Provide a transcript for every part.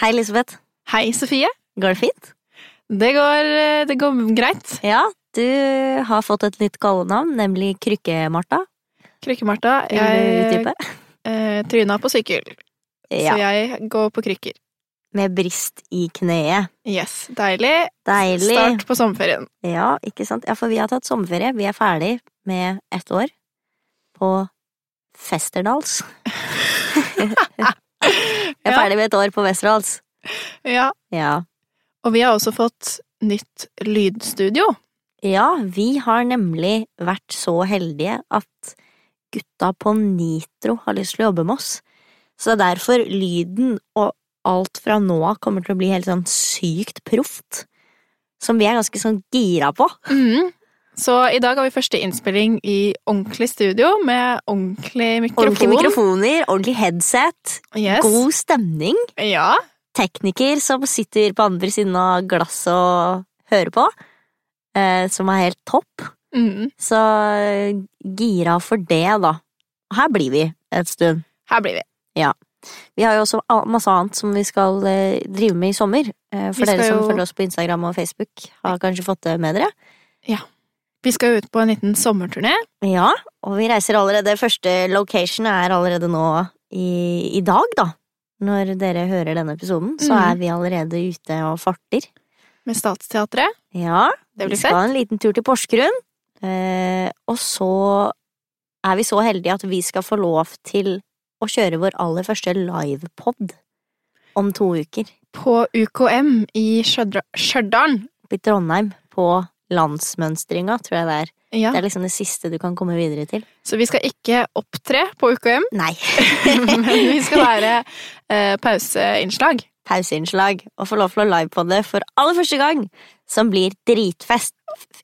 Hei, Elisabeth. Hei, Sofie. Går det fint? Det går, eh, det går greit. Ja, du har fått et nytt kallenavn, nemlig Krykke-Marta. Krykke-Marta. Jeg eh, tryna på sykkel, så jeg går på krykker. med brist i kneet. Yes, deilig. Deilig. Start på sommerferien. Ja, ikke sant? Ja, for vi har tatt sommerferie. Vi er ferdig med ett år på Festerdals. Vi er ferdig med et år på Westerdals. Ja. Ja. Og vi har også fått nytt lydstudio. Ja, vi har nemlig vært så heldige at gutta på Nitro har lyst til å jobbe med oss. Så det er derfor lyden og alt fra nå av kommer til å bli helt sånn sykt proft. Som vi er ganske sånn gira på. Mhm. Så i dag har vi første innspilling i ordentlig studio med ordentlig mikrofon. Ordentlige mikrofoner, ordentlig headset, Yes. god stemning. Ja. Tekniker som sitter på andre siden av glasset og hører på. Eh, som er helt topp. Mm. Så eh, gira for det, da. Og her blir vi et stund. Her blir vi. Ja. Vi har jo også masse annet som vi skal eh, drive med i sommer. Eh, for dere som jo- følger oss på Instagram og Facebook, har kanskje fått det med dere. Vi skal ut på en liten sommerturné. Ja, og vi reiser allerede. Første location er allerede nå i, i dag, da. Når dere hører denne episoden, så mm. er vi allerede ute og farter. med Statsteatret. Ja, Det vi blir skal fett. ha en liten tur til Porsgrunn. Eh, og så er vi så heldige at vi skal få lov til å kjøre vår aller første livepod om to uker. På UKM i. Stjørdal. I Trondheim, på landsmønstringa, tror jeg det er. Ja. Det er liksom det siste du kan komme videre til. Så vi skal ikke opptre på UKM, Nei. men vi skal være eh, pauseinnslag. Pauseinnslag, og få lov til å livepodde for aller første gang, som blir dritfest.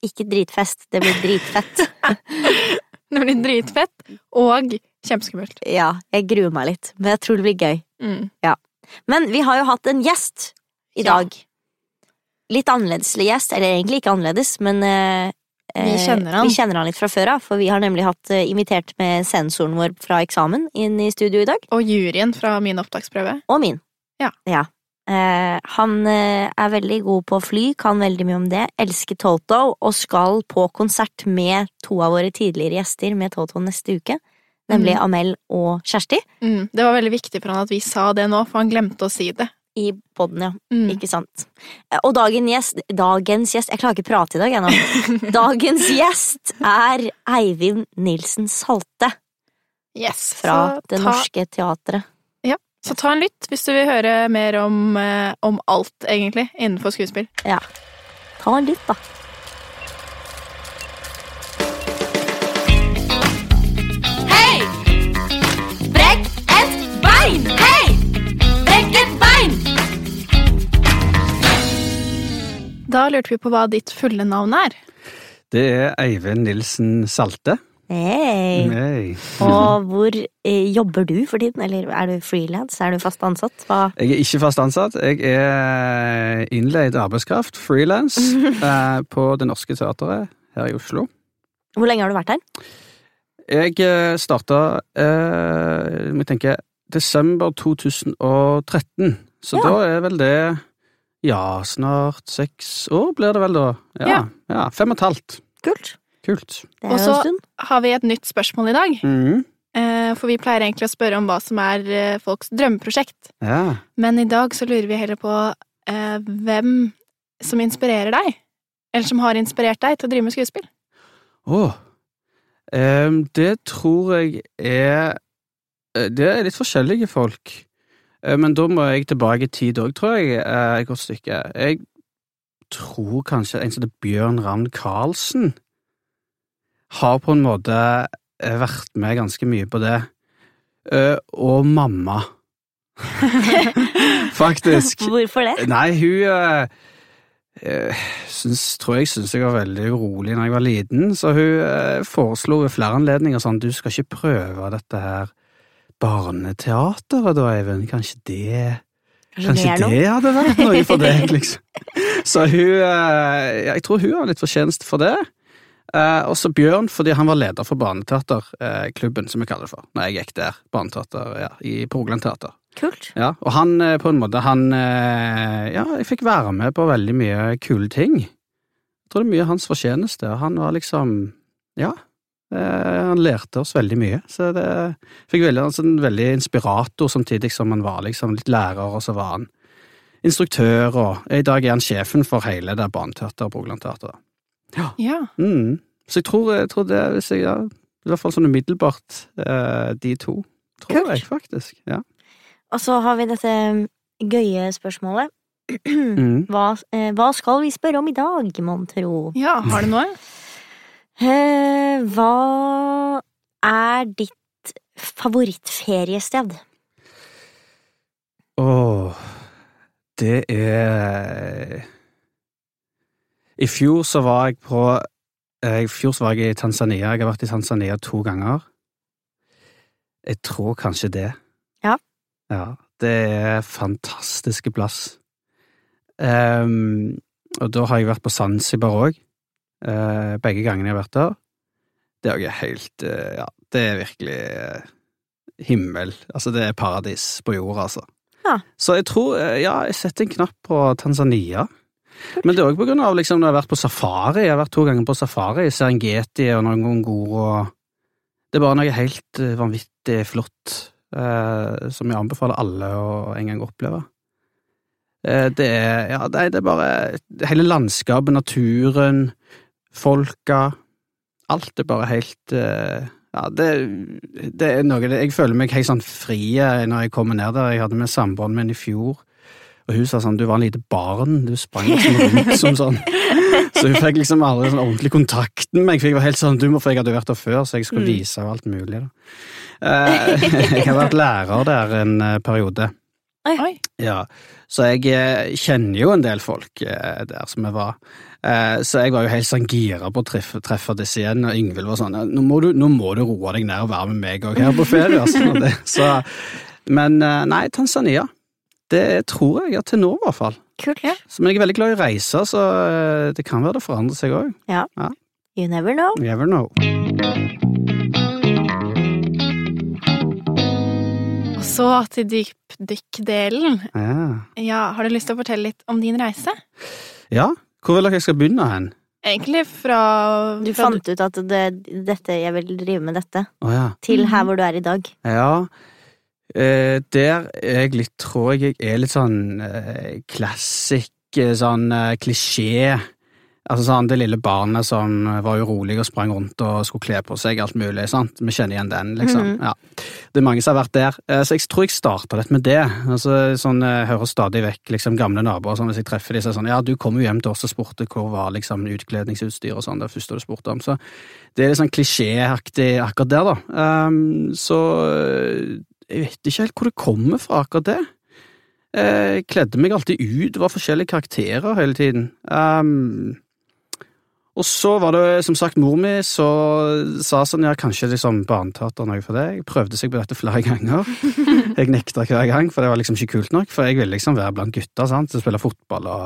Ikke dritfest, det blir dritfett. Det blir dritfett og kjempeskummelt. ja, jeg gruer meg litt, men jeg tror det blir gøy. Mm. Men vi har jo hatt en gjest i Ja. Litt annerledes gjest, eller egentlig ikke annerledes, men eh, Vi eh, kjenner han. Vi kjenner han litt fra før av, for vi har nemlig hatt eh, invitert med sensoren vår fra eksamen inn i studio i dag. Og juryen fra min opptaksprøve. Og min. Ja. Eh, han eh, er veldig god på å fly, kan veldig mye om det, elsker Toto og skal på konsert med to av våre tidligere gjester med Toto neste uke. Nemlig Mhm. Amel og Kjersti. Mm. Det var veldig viktig for han at vi sa det nå, for han glemte å si det. I podden, ja. Mm. Ikke sant. Og dagen gjest, dagens gjest Jeg klarer ikke å prate i dag, ennå. Dagens gjest er Eivind Nilsen Salte Yes. fra Det ta, Norske Teatret. Så ta en lytt hvis du vil høre mer om, eh, om alt, egentlig, innenfor skuespill. Ta en lytt, da. Da lurte vi på hva ditt fulle navn er. Det er Eivind Nilsen Salte. Hei! Hey. Og hvor eh, jobber du for tiden? Eller er du frilans? Er du fast ansatt? Hva? Jeg er ikke fast ansatt. Jeg er innleid arbeidskraft, frilans, eh, på Det Norske Teatret her i Oslo. Hvor lenge har du vært her? Jeg eh, starta eh, jeg tenker, desember 2013, så Ja. da er vel det ja, snart seks år blir det vel da. Ja, Ja. ja fem og et halvt. Kult. Kult. Og så- Har vi et nytt spørsmål i dag? Mhm. Eh, For vi pleier egentlig å spørre om hva som er eh, folks drømmeprosjekt. Ja. Men i dag så lurer vi heller på eh, hvem som inspirerer deg. Eller som har inspirert deg til å drive med skuespill. Åh. Em, det tror jeg er eh, Det er litt forskjellige folk. Eh, Men da må jeg tilbake i tid òg, tror jeg. eh, Et godt stykke. Jeg tror kanskje en som heter Bjørn Ravn Karlsen har på en måte eh, vært med ganske mye på det. Og mamma. Faktisk. Hvorfor det? Nei, hun eh, tror jeg syns jeg var veldig urolig da jeg var liten, så hun foreslo ved flere anledninger sånn du skal ikke prøve dette her barneteateret da, Eivind, kanskje det Kanskje noe? det hadde vært noe for deg, liksom. Så hun eh, Jeg tror hun har litt fortjeneste for det. Eh, og så Bjørn, fordi han var leder for Barneteaterklubben, som vi kaller det for, når jeg gikk der. Barneteater ja, i Rogaland Teater. Kult. Ja, og han eh, på en måte, han eh, Ja, jeg fikk være med på veldig mye kule ting. Jeg tror det er mye hans fortjeneste, han var liksom Ja. Eh, Han lærte oss veldig mye, så det fikk veldig, altså, en veldig inspirator samtidig som han var liksom litt lærer, og så var han instruktør, og i dag er han sjefen for hele det barneteateret og Brogeland Teater. Ja. Mm. Så jeg tror, jeg tror det, hvis jeg, ja, i hvert fall sånn umiddelbart, eh, de to, tror Kult. jeg faktisk. Ja. Og så har vi dette gøye spørsmålet. Mm. Hva, eh, hva skal vi spørre om i dag, mon tro? ja, har du noe? Eh, hva er ditt favorittferiested? Åh, det er I fjor så var jeg på eh, I fjor så var jeg i Tanzania. Jeg har vært i Tanzania to ganger. Jeg tror kanskje det. Ja. Ja, det er fantastiske plass. Um, og da har jeg vært på Zanzibar òg. Begge gangene jeg har vært der. Det er jo helt eh, Ja, det er virkelig eh, himmel. Altså, det er paradis på jorda, altså. Ja. Så jeg tror eh, Ja, jeg setter en knapp på Tanzania. Men det er òg på grunn av liksom, når jeg har vært på safari. Jeg har vært to ganger på safari i Serengeti og noen og Det er bare noe helt eh, vanvittig flott eh, som jeg anbefaler alle å en gang oppleve. Eh, det er Ja, det er bare Hele landskapet, naturen, folka Alt er bare helt eh, Ja, det, det er noe Jeg føler meg helt sånn fri eh, når jeg kommer ned der. Jeg hadde med samboeren min i fjor, og hun sa sånn Du var en lite barn, du sprang liksom rundt som sånn. Så hun fikk liksom aldri sånn ordentlig kontakt med meg, for jeg var helt sånn dum, for jeg hadde vært der før, så jeg skulle Mm. vise henne alt mulig. da. Eh, jeg har vært lærer der en periode. Oi. Ja, så jeg kjenner jo en del folk der som jeg var. Eh, så jeg var jo helt sånn gira på å treffe, treffe disse igjen, og Yngvild var sånn nå må, du, 'Nå må du roe deg ned og være med meg òg her på ferie'. Altså, og så, men eh, nei, Tanzania. Det tror jeg, ja, til nå i hvert fall. Kult. Ja. Så, men jeg er veldig glad i å reise, så eh, det kan være det forandrer seg òg. You never know. You never know. Og så til dypdykk-delen. Ja. Ja, har du lyst til å fortelle litt om din reise? ja, hvor vil dere jeg skal begynne hen? Egentlig fra Du fra fant ut at det, dette, jeg vil drive med dette, oh, ja. til Mhm. her hvor du er i dag. Ja, eh, der er jeg litt, tror jeg jeg er litt sånn eh, classic, eh, sånn eh, klisjé. Altså sånn det lille barnet som var urolig og sprang rundt og skulle kle på seg alt mulig, sant. Vi kjenner igjen den, liksom. Mhm. Ja. Det er mange som har vært der. Eh, Så jeg tror jeg starta litt med det. Altså sånn, Jeg hører stadig vekk liksom gamle naboer sånn, hvis jeg treffer dem, så er det sånn Ja, du kom jo hjem til oss og spurte hvor var liksom utkledningsutstyr og sånn, det første du spurte om. Så det er litt sånn klisjéaktig akkurat der, da. Um, så eh, jeg vet ikke helt hvor det kommer fra, akkurat det. Eh, Jeg kledde meg alltid ut, det var forskjellige karakterer hele tiden. Ehm, og så var det som sagt mor mi som sa sånn ja, kanskje liksom barneteater noe for det. Jeg prøvde seg på dette flere ganger. Jeg nekta hver gang, for det var liksom ikke kult nok. For jeg ville liksom være blant gutta, sant, som spiller fotball og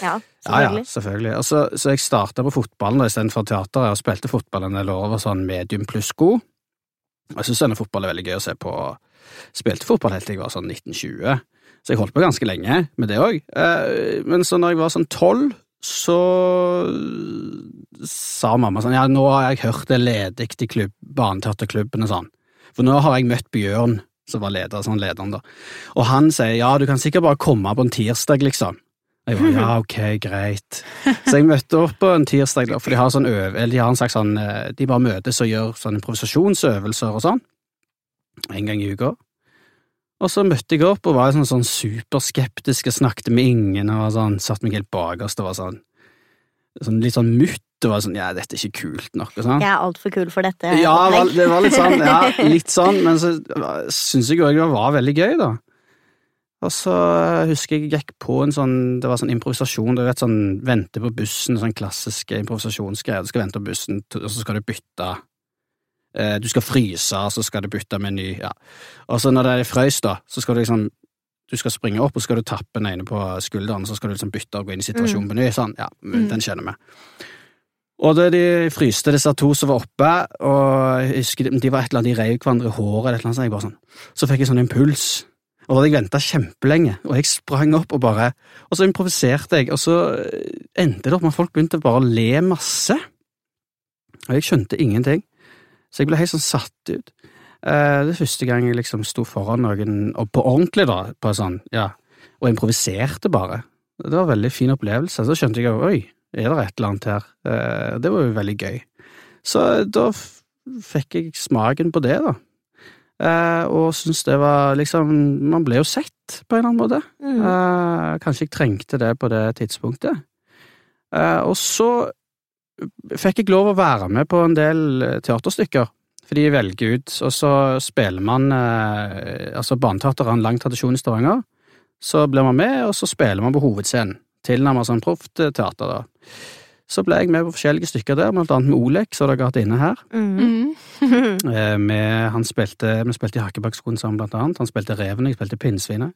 Ja, ja, ja, selvfølgelig. selvfølgelig. Og så, så jeg starta på fotballen istedenfor teateret, og spilte fotball en del år og var sånn medium pluss god. Og Jeg syns denne fotball er veldig gøy å se på. Spilte fotball helt til jeg var sånn 1920, så jeg holdt på ganske lenge med det òg. Men så når jeg var sånn tolv, så sa mamma sånn ja, nå har jeg hørt det er ledig til klubb, barneteaterklubben og sånn. For nå har jeg møtt Bjørn, som var leder, sånn lederen da. Og han sier ja, du kan sikkert bare komme på en tirsdag, liksom. Jeg var ja, ok, greit. Så jeg møtte opp på en tirsdag, for de har sånn øv, de har en slags sånn eh, De bare møtes og gjør sånn improvisasjonsøvelser og sånn. En gang i uka. Og så møtte jeg opp og var sånn, sånn superskeptisk og snakket med ingen og var sånn, satt meg helt bakerst og var sånn, sånn litt sånn mutt og var sånn ja, dette er ikke kult nok og sånn. Jeg er altfor kul for dette. Ja, det var, det var litt sånn, ja, litt sånn, men så syns jeg òg det var veldig gøy, da. Og så husker jeg jeg gikk på en sånn, det var sånn improvisasjon, du vet sånn vente på bussen, sånn klassiske improvisasjonsgreier, du skal vente på bussen, og så skal du bytte. Eh, Du skal fryse, så skal du bytte med ny, ja. Og så når det er frøys, da, så skal du liksom du skal springe opp, og så skal du tappe den ene på skulderen, så skal du liksom bytte og gå inn i situasjonen på ny. Sånn, ja, Mm. den kjenner vi. Og da de fryste disse to som var oppe, og jeg husker de- var et eller annet, de rev hverandre i håret, eller et eller annet, så, jeg bare sånn, så fikk jeg sånn impuls. Og da hadde jeg venta kjempelenge, og jeg sprang opp og bare Og så improviserte jeg, og så endte det opp med at folk begynte bare å le masse. Og jeg skjønte ingenting, så jeg ble helt sånn satt ut. Uh, det er første gang jeg liksom sto foran noen, og på ordentlig, da, på sånn, ja, og improviserte bare. Det var en veldig fin opplevelse. Så skjønte jeg jo oi, er det et eller annet her? Uh, det var jo veldig gøy. Så da fikk jeg smaken på det, da. Uh, og syntes det var liksom Man ble jo sett, på en eller annen måte. Mm. Kanskje jeg trengte det på det tidspunktet. Og så fikk jeg lov å være med på en del eh, teaterstykker. For de velger ut, og så spiller man eh, Altså, Barneteater har en lang tradisjon i Stavanger. Så blir man med, og så spiller man på hovedscenen. Tilnærmet sånn proft teater, da. Så ble jeg med på forskjellige stykker der, blant annet med Olek, som dere har hatt inne her. Mm. Eh, med, han spilte, vi spilte i Hakkebakksskolen sammen, blant annet. Han spilte Reven, jeg spilte Pinnsvinet.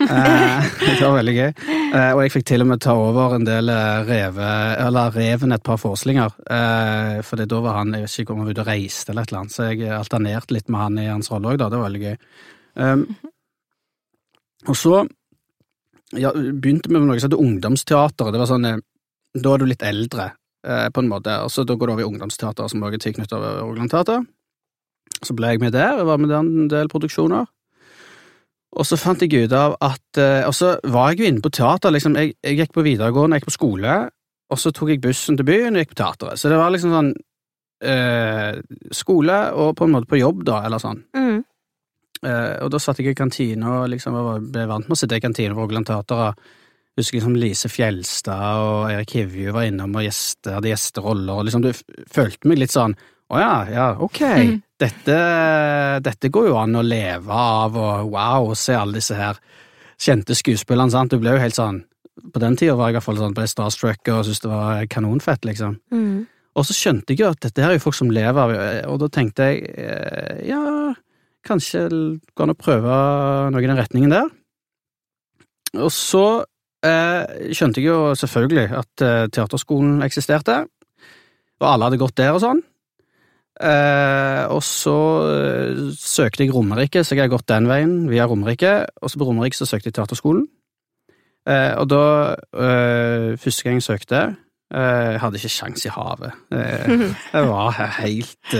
Eh, det var veldig gøy. Eh, og jeg fikk til og med ta over en del eh, reve, eller Reven et par forestillinger. Eh, for da var han, jeg vet ikke om han var ute og reiste eller et eller annet, så jeg alternerte litt med han i hans rolle òg, da. Det var veldig gøy. Um, og så ja, begynte vi med noe som heter ungdomsteater. Det var sånn, eh, da er du litt eldre, eh, på en måte, og så da går du over i ungdomsteater, som også er tilknyttet Rogaland Teater. Så ble jeg med der, jeg var med der en del produksjoner. Og så fant jeg ut av at eh, Og så var jeg jo inne på teater, liksom. Jeg, jeg gikk på videregående, jeg gikk på skole, og så tok jeg bussen til byen og gikk på teateret. Så det var liksom sånn eh, skole og på en måte på jobb, da, eller sånn. Mm. Eh, og da satt jeg i kantina og liksom ble vant med å sitte i kantina på Rogaland Teater. og Husker liksom Lise Fjelstad og Erik Hivju var innom og gjeste, hadde gjesteroller. og liksom Du følte meg litt sånn Å ja, ja, ok. mm. Dette, dette går jo an å leve av, og wow, se alle disse her kjente skuespillerne, sant. Du ble jo helt sånn På den tida var jeg i hvert fall sånn ble starstruck og syntes det var kanonfett, liksom. Mm. Og så skjønte jeg jo at dette her er jo folk som lever av og da tenkte jeg eh, ja, kanskje det an å prøve noe i den retningen der. Og så eh, skjønte jeg jo selvfølgelig at eh, teaterskolen eksisterte, og alle hadde gått der og sånn. Eh, og så eh, søkte jeg Romerike, så jeg har gått den veien via Romerike, og så på Romerike så søkte jeg teaterskolen. Og da, første gang jeg søkte, jeg hadde ikke sjans i havet. Jeg var helt,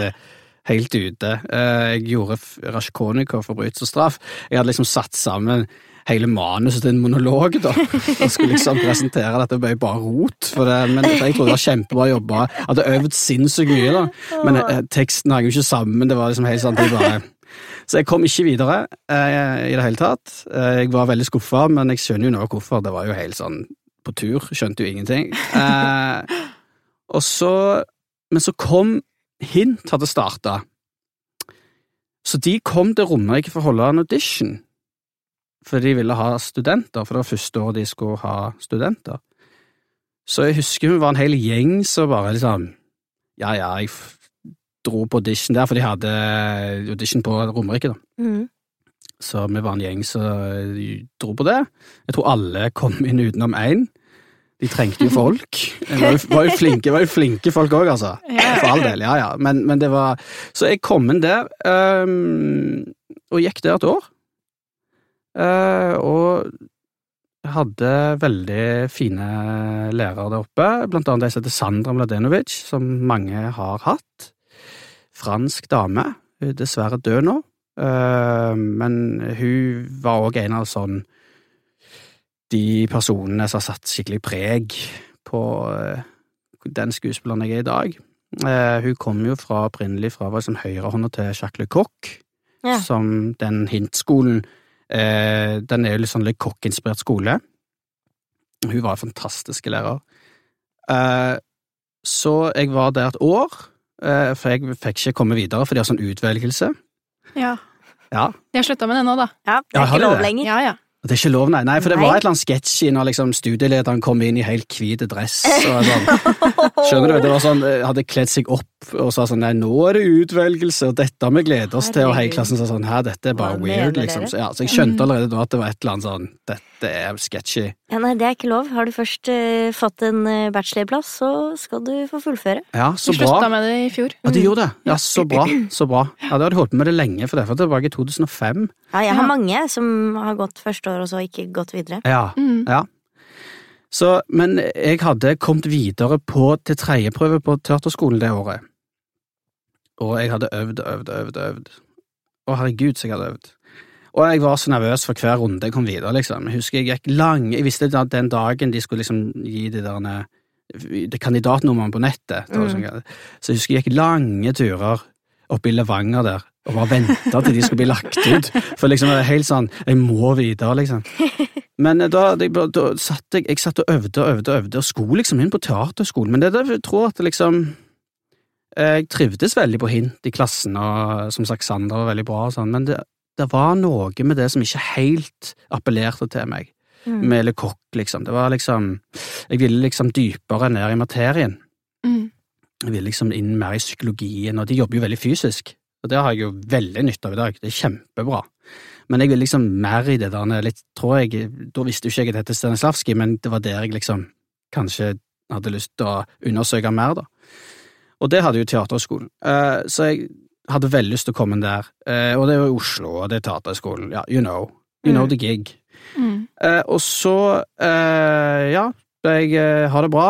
helt ute. Jeg gjorde Rasjkonikov forbrytelse og straff. Jeg hadde liksom satt sammen hele manuset til en monolog, da. Og skulle liksom presentere dette, det ble bare rot. For det, men jeg trodde det var kjempebra jobba. Jeg hadde øvd sinnssykt mye, da. Men eh, teksten hang jo ikke sammen. Det var liksom helt sånn bare Så jeg kom ikke videre eh, i det hele tatt. Eh, jeg var veldig skuffa, men jeg skjønner jo nå hvorfor. Det var jo helt sånn på tur. Skjønte jo ingenting. Eh, og så Men så kom Hint hadde starta. Så de kom til Romerike for å holde en audition. For de ville ha studenter, for det var første året de skulle ha studenter. Så jeg husker vi var en hel gjeng som bare liksom Ja, ja, jeg dro på audition der, for de hadde audition på Romerike, da. Mm. Så vi var en gjeng som dro på det. Jeg tror alle kom inn utenom én. De trengte jo folk. Det var var jo flinke, var jo flinke folk òg, altså. For all del, ja ja. Men, men det var Så jeg kom inn der, um, og gikk der et år. Eh, og hadde veldig fine lærere der oppe, blant annet ei som heter Sandra Mladenovic, som mange har hatt. Fransk dame. Hun er dessverre død nå, eh, men hun var òg en av sånn de personene som har satt skikkelig preg på eh, den skuespilleren jeg er i dag. Hun kom jo fra, opprinnelig fra var liksom høyrehånda til Jacques Lecoq, Ja. som den hintskolen Den er jo litt sånn Lecoq-inspirert skole. Hun var en fantastisk lærer. Eh, så jeg var der et år, eh, for jeg fikk ikke komme videre, for de har sånn utvelgelse. Ja. Ja, De har slutta med det nå, da. Ja, det er ja, ikke lov lenger. Ja, ja. Det er ikke lov, nei. nei for det Nei. var et eller annet sketsj når liksom studielederen kom inn i helt hvit dress. Og sånn. Skjønner du? Det var sånn, eh, Hadde kledd seg opp og sa sånn Nei, nå er det utvelgelse, og dette har vi gledet oss til. Og hele klassen sa sånn Hæ, dette er bare Hva weird, liksom. Så, ja, så jeg skjønte allerede da at det var et eller annet sånn Dette er sketchy. Ja, nei, det er ikke lov. Har du først uh, fått en eh, bachelorplass, så skal du få fullføre. Ja, så bra. Vi slutta med det i fjor. Ja, du gjorde det. Ja, så bra. Så bra. Ja, da hadde jeg holdt på med det lenge, for det var tilbake i 2005. Ja, jeg har Ja. mange som har gått første år og så ikke gått videre. Ja, Mm. ja. Så, men jeg hadde kommet videre på, til tredjeprøve på teaterskolen det året. Og jeg hadde øvd og øvd og øvd øvd. Å, herregud, så jeg hadde øvd. Og jeg var så nervøs for hver runde jeg kom videre, liksom. Jeg husker jeg gikk lang Jeg visste at den dagen de skulle liksom gi de der de kandidatnumrene på nettet, Mm. sånn, så jeg husker jeg gikk lange turer oppe i Levanger der og bare venta til de skulle bli lagt ut. For liksom det er helt sånn Jeg må videre, liksom. Men eh, da, da, da satt jeg, jeg satt og øvde og øvde og øvde, og skulle liksom inn på teaterskolen. Men det, er jeg tror at liksom Jeg trivdes veldig på hint i klassen, og som sagt, Sander var veldig bra og sånn, men det, det var noe med det som ikke helt appellerte til meg. Mm. Med Lecoq, liksom. Det var liksom Jeg ville liksom dypere ned i materien. Mm. Jeg ville liksom inn mer i psykologien, og de jobber jo veldig fysisk. Og det har jeg jo veldig nytte av i dag. Det er kjempebra. Men jeg ville liksom mer i det der litt, tror jeg Da visste jo ikke jeg at det het Stanislavskij, men det var der jeg liksom kanskje hadde lyst til å undersøke mer, da. Og det hadde jo Teaterhøgskolen. Eh, så jeg hadde veldig lyst til å komme inn der. Eh, og det er jo Oslo, og det er Teaterhøgskolen. Ja, you know. You know Mm. the gig. Mm. Eh, og så, eh, ja, jeg eh, har det bra.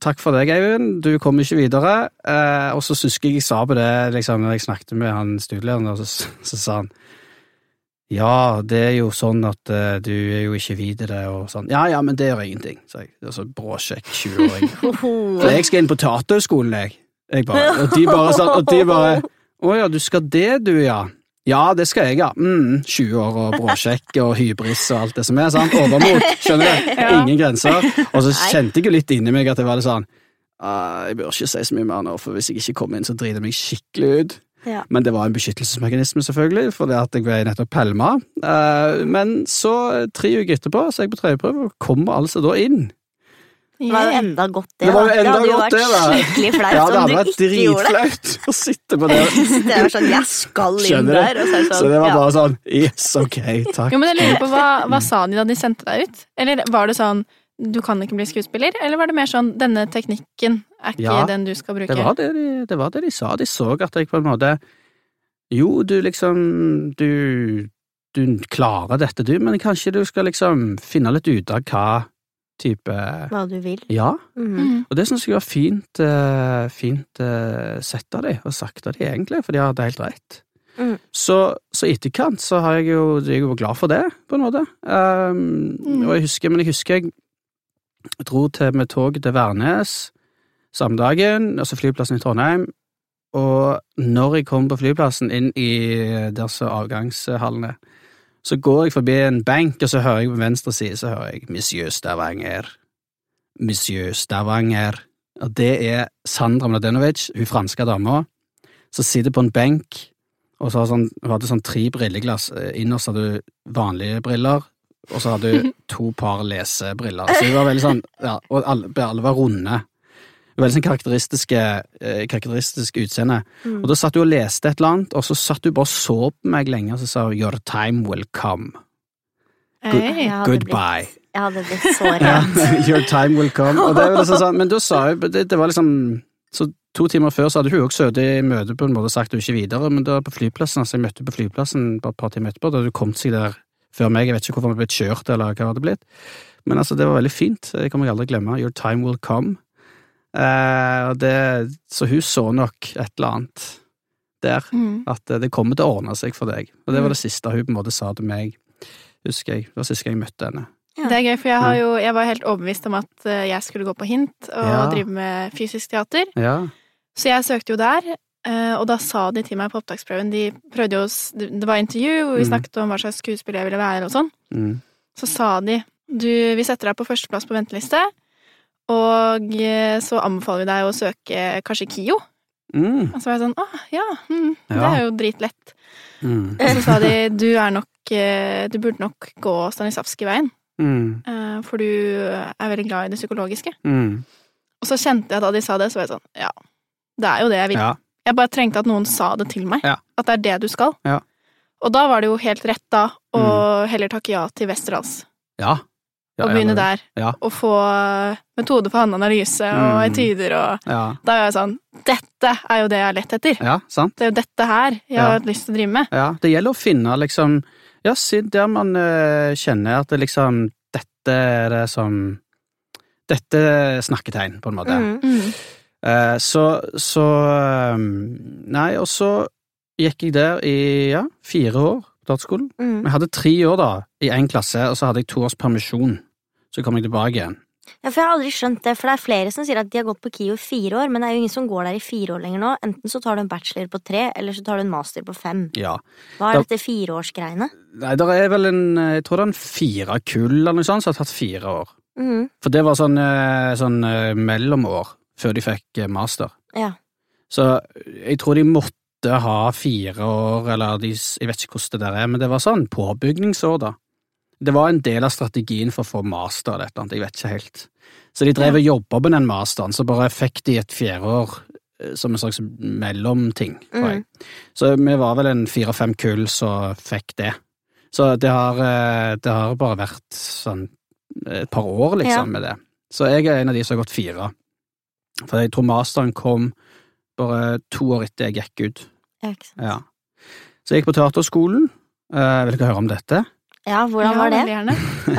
Takk for deg, Eivind. Du kommer ikke videre. Eh, og så husker jeg jeg sa på det liksom, når jeg snakket med han studielederen, og så, så sa han ja, det er jo sånn at uh, du er jo ikke videre og sånn. Ja, ja, men det gjør ingenting, sa jeg. Altså, så bråkjekk 20-åring. For jeg skal inn på Teaterhøgskolen, jeg. jeg bare, og de bare sånn, og de bare Å ja, du skal det, du, ja. Ja, det skal jeg, ja. Mm, 20 år og bråsjekk og hybris og alt det som er. sant? Overmot, skjønner du? Ingen grenser. Og så kjente jeg jo litt inni meg at jeg var litt sånn «Ah, Jeg bør ikke si så mye mer nå, for hvis jeg ikke kommer inn, så driter jeg meg skikkelig ut. Ja. Men det var en beskyttelsesmekanisme, selvfølgelig, fordi at jeg ble nettopp pælma. Eh, men så, tre uker etterpå, så er jeg på tredjeprøve og kommer altså da inn. Det var jo enda godt, det. Det var jo enda det hadde jo vært det, da. skikkelig flaut Ja, det om hadde du vært ikke gjorde det. dritflaut å sitte på det. Det var sånn, jeg skal inn Skjønner du? der, og så er det sånn, Så det var bare sånn Yes, ok, takk. Jo, men jeg lurer på, hva, hva sa de da de sendte deg ut? Eller var det sånn du kan ikke bli skuespiller, eller var det mer sånn denne teknikken er ikke Ja, den du skal bruke? Det var det, de, det var det de sa. De så at jeg på en måte Jo, du liksom Du, du klarer dette, du, men kanskje du skal liksom finne litt ut av hva type Hva du vil. Ja. Mm -hmm. Og det syns jeg var fint, eh, fint eh, sett av de, og sagt av de egentlig, for de hadde helt rett. Mm. Så, så etterkant så har jeg jo, jeg er jo glad for det, på en måte. Um, Mm. Og jeg husker, men jeg husker jeg dro til, med tog til Værnes samme dagen, altså flyplassen i Trondheim, og når jeg kom på flyplassen inn i disse avgangshallene, så går jeg forbi en benk, og så hører jeg på venstre side, så hører jeg Monsieur Stavanger. Monsieur Stavanger. Og det er Sandra Mladenovic, hun franske dama, som sitter på en benk, og så har sånn, hun hadde sånn tre brilleglass. Eh, Innerst hadde hun vanlige briller, og så hadde hun to par lesebriller. Så hun var veldig sånn, ja, og alle, alle var runde. Veldig sånn karakteristiske, eh, karakteristisk utseende. Mm. Og da satt hun og leste et eller annet, og så satt hun bare og så på meg lenge, og så sa hun 'Your time will come'. Good- Hey. Goodbye. Blitt, jeg hadde blitt så redd. Your time will come. Det var liksom sånn, men da sa hun det, det var liksom Så to timer før så hadde hun også sittet i møte på en måte sagt hun ikke videre, men da på flyplassen, altså jeg møtte på flyplassen bare et par timer etterpå, da hadde hun kommet seg der før meg, jeg vet ikke hvorfor hun hadde blitt kjørt eller hva det hadde blitt, men altså det var veldig fint, det kommer jeg aldri glemme, Your time will come. Eh, og det, så hun så nok et eller annet der, Mm. at eh, det kommer til å ordne seg for deg, og det Mm. var det siste hun på en måte sa til meg, husker jeg, det var siste gang jeg møtte henne. Det er gøy, for jeg, har jo, jeg var helt overbevist om at eh, jeg skulle gå på hint og Ja. drive med fysisk teater. Ja, Så jeg søkte jo der, eh, og da sa de til meg på opptaksprøven De prøvde jo Det var intervju, hvor vi Mm. snakket om hva slags skuespiller jeg ville være og sånn. mm. Så sa de du, vi setter deg på førsteplass på venteliste, og eh, så anbefaler vi deg å søke kanskje KIO. Mm. Og så var jeg sånn å ja, mm, det er jo dritlett. Mm. Og så sa de du er nok eh, Du burde nok gå Stanislavskij-veien, Mm. eh, for du er veldig glad i det psykologiske. Mm. Og så kjente jeg da de sa det, så var jeg sånn ja, det er jo det jeg vil. Ja. Jeg bare trengte at noen sa det til meg. Ja. At det er det du skal. Ja. Og da var det jo helt rett da å heller takke ja til Westerdals. ja. Ja, å begynne der. Ja. Og få metode for håndanalyse og Mm. etyder og Ja, Da er jeg sånn Dette er jo det jeg har lett etter. ja sant? Det er jo dette her jeg har lyst til å drive med. Ja, det gjelder å finne liksom Ja, der man eh, kjenner at det liksom Dette er det som Dette er snakketegn, på en måte. Mm. Mm. Uh, så så um, Nei, og så gikk jeg der i ja, fire år på dataskolen. Mm. Jeg hadde tre år da, i én klasse, og så hadde jeg to års permisjon. Så kom jeg tilbake igjen. Ja, for jeg har aldri skjønt det, for det er flere som sier at de har gått på KIO i fire år, men det er jo ingen som går der i fire år lenger nå. Enten så tar du en bachelor på tre, eller så tar du en master på fem. Ja. Hva Da- er dette fireårsgreiene? Nei, det er vel en Jeg tror det er en fire kull eller noe sånt som har tatt fire år. Mm. For det var sånn, eh, sånn eh, mellomår før de fikk eh, master. Ja. Så jeg tror de måtte ha fire år, eller de, jeg vet ikke hvordan det der er, men det var sånn påbygningsår, da. Det var en del av strategien for å få master eller et eller annet, jeg vet ikke helt. Så de drev og jobba på den masteren, så bare fikk de et fjerdeår eh, som en slags mellomting, Mm. Så vi var vel en fire-fem kull som fikk det. Så det har, eh, det har bare vært sånn et par år, liksom, Ja. med det. Så jeg er en av de som har gått fire. For jeg tror masteren kom bare to år etter jeg gikk ut. Ja, ikke sant. Ja. Så jeg gikk på teaterskolen. Eh, vil dere høre om dette? Ja hvordan Ja, var det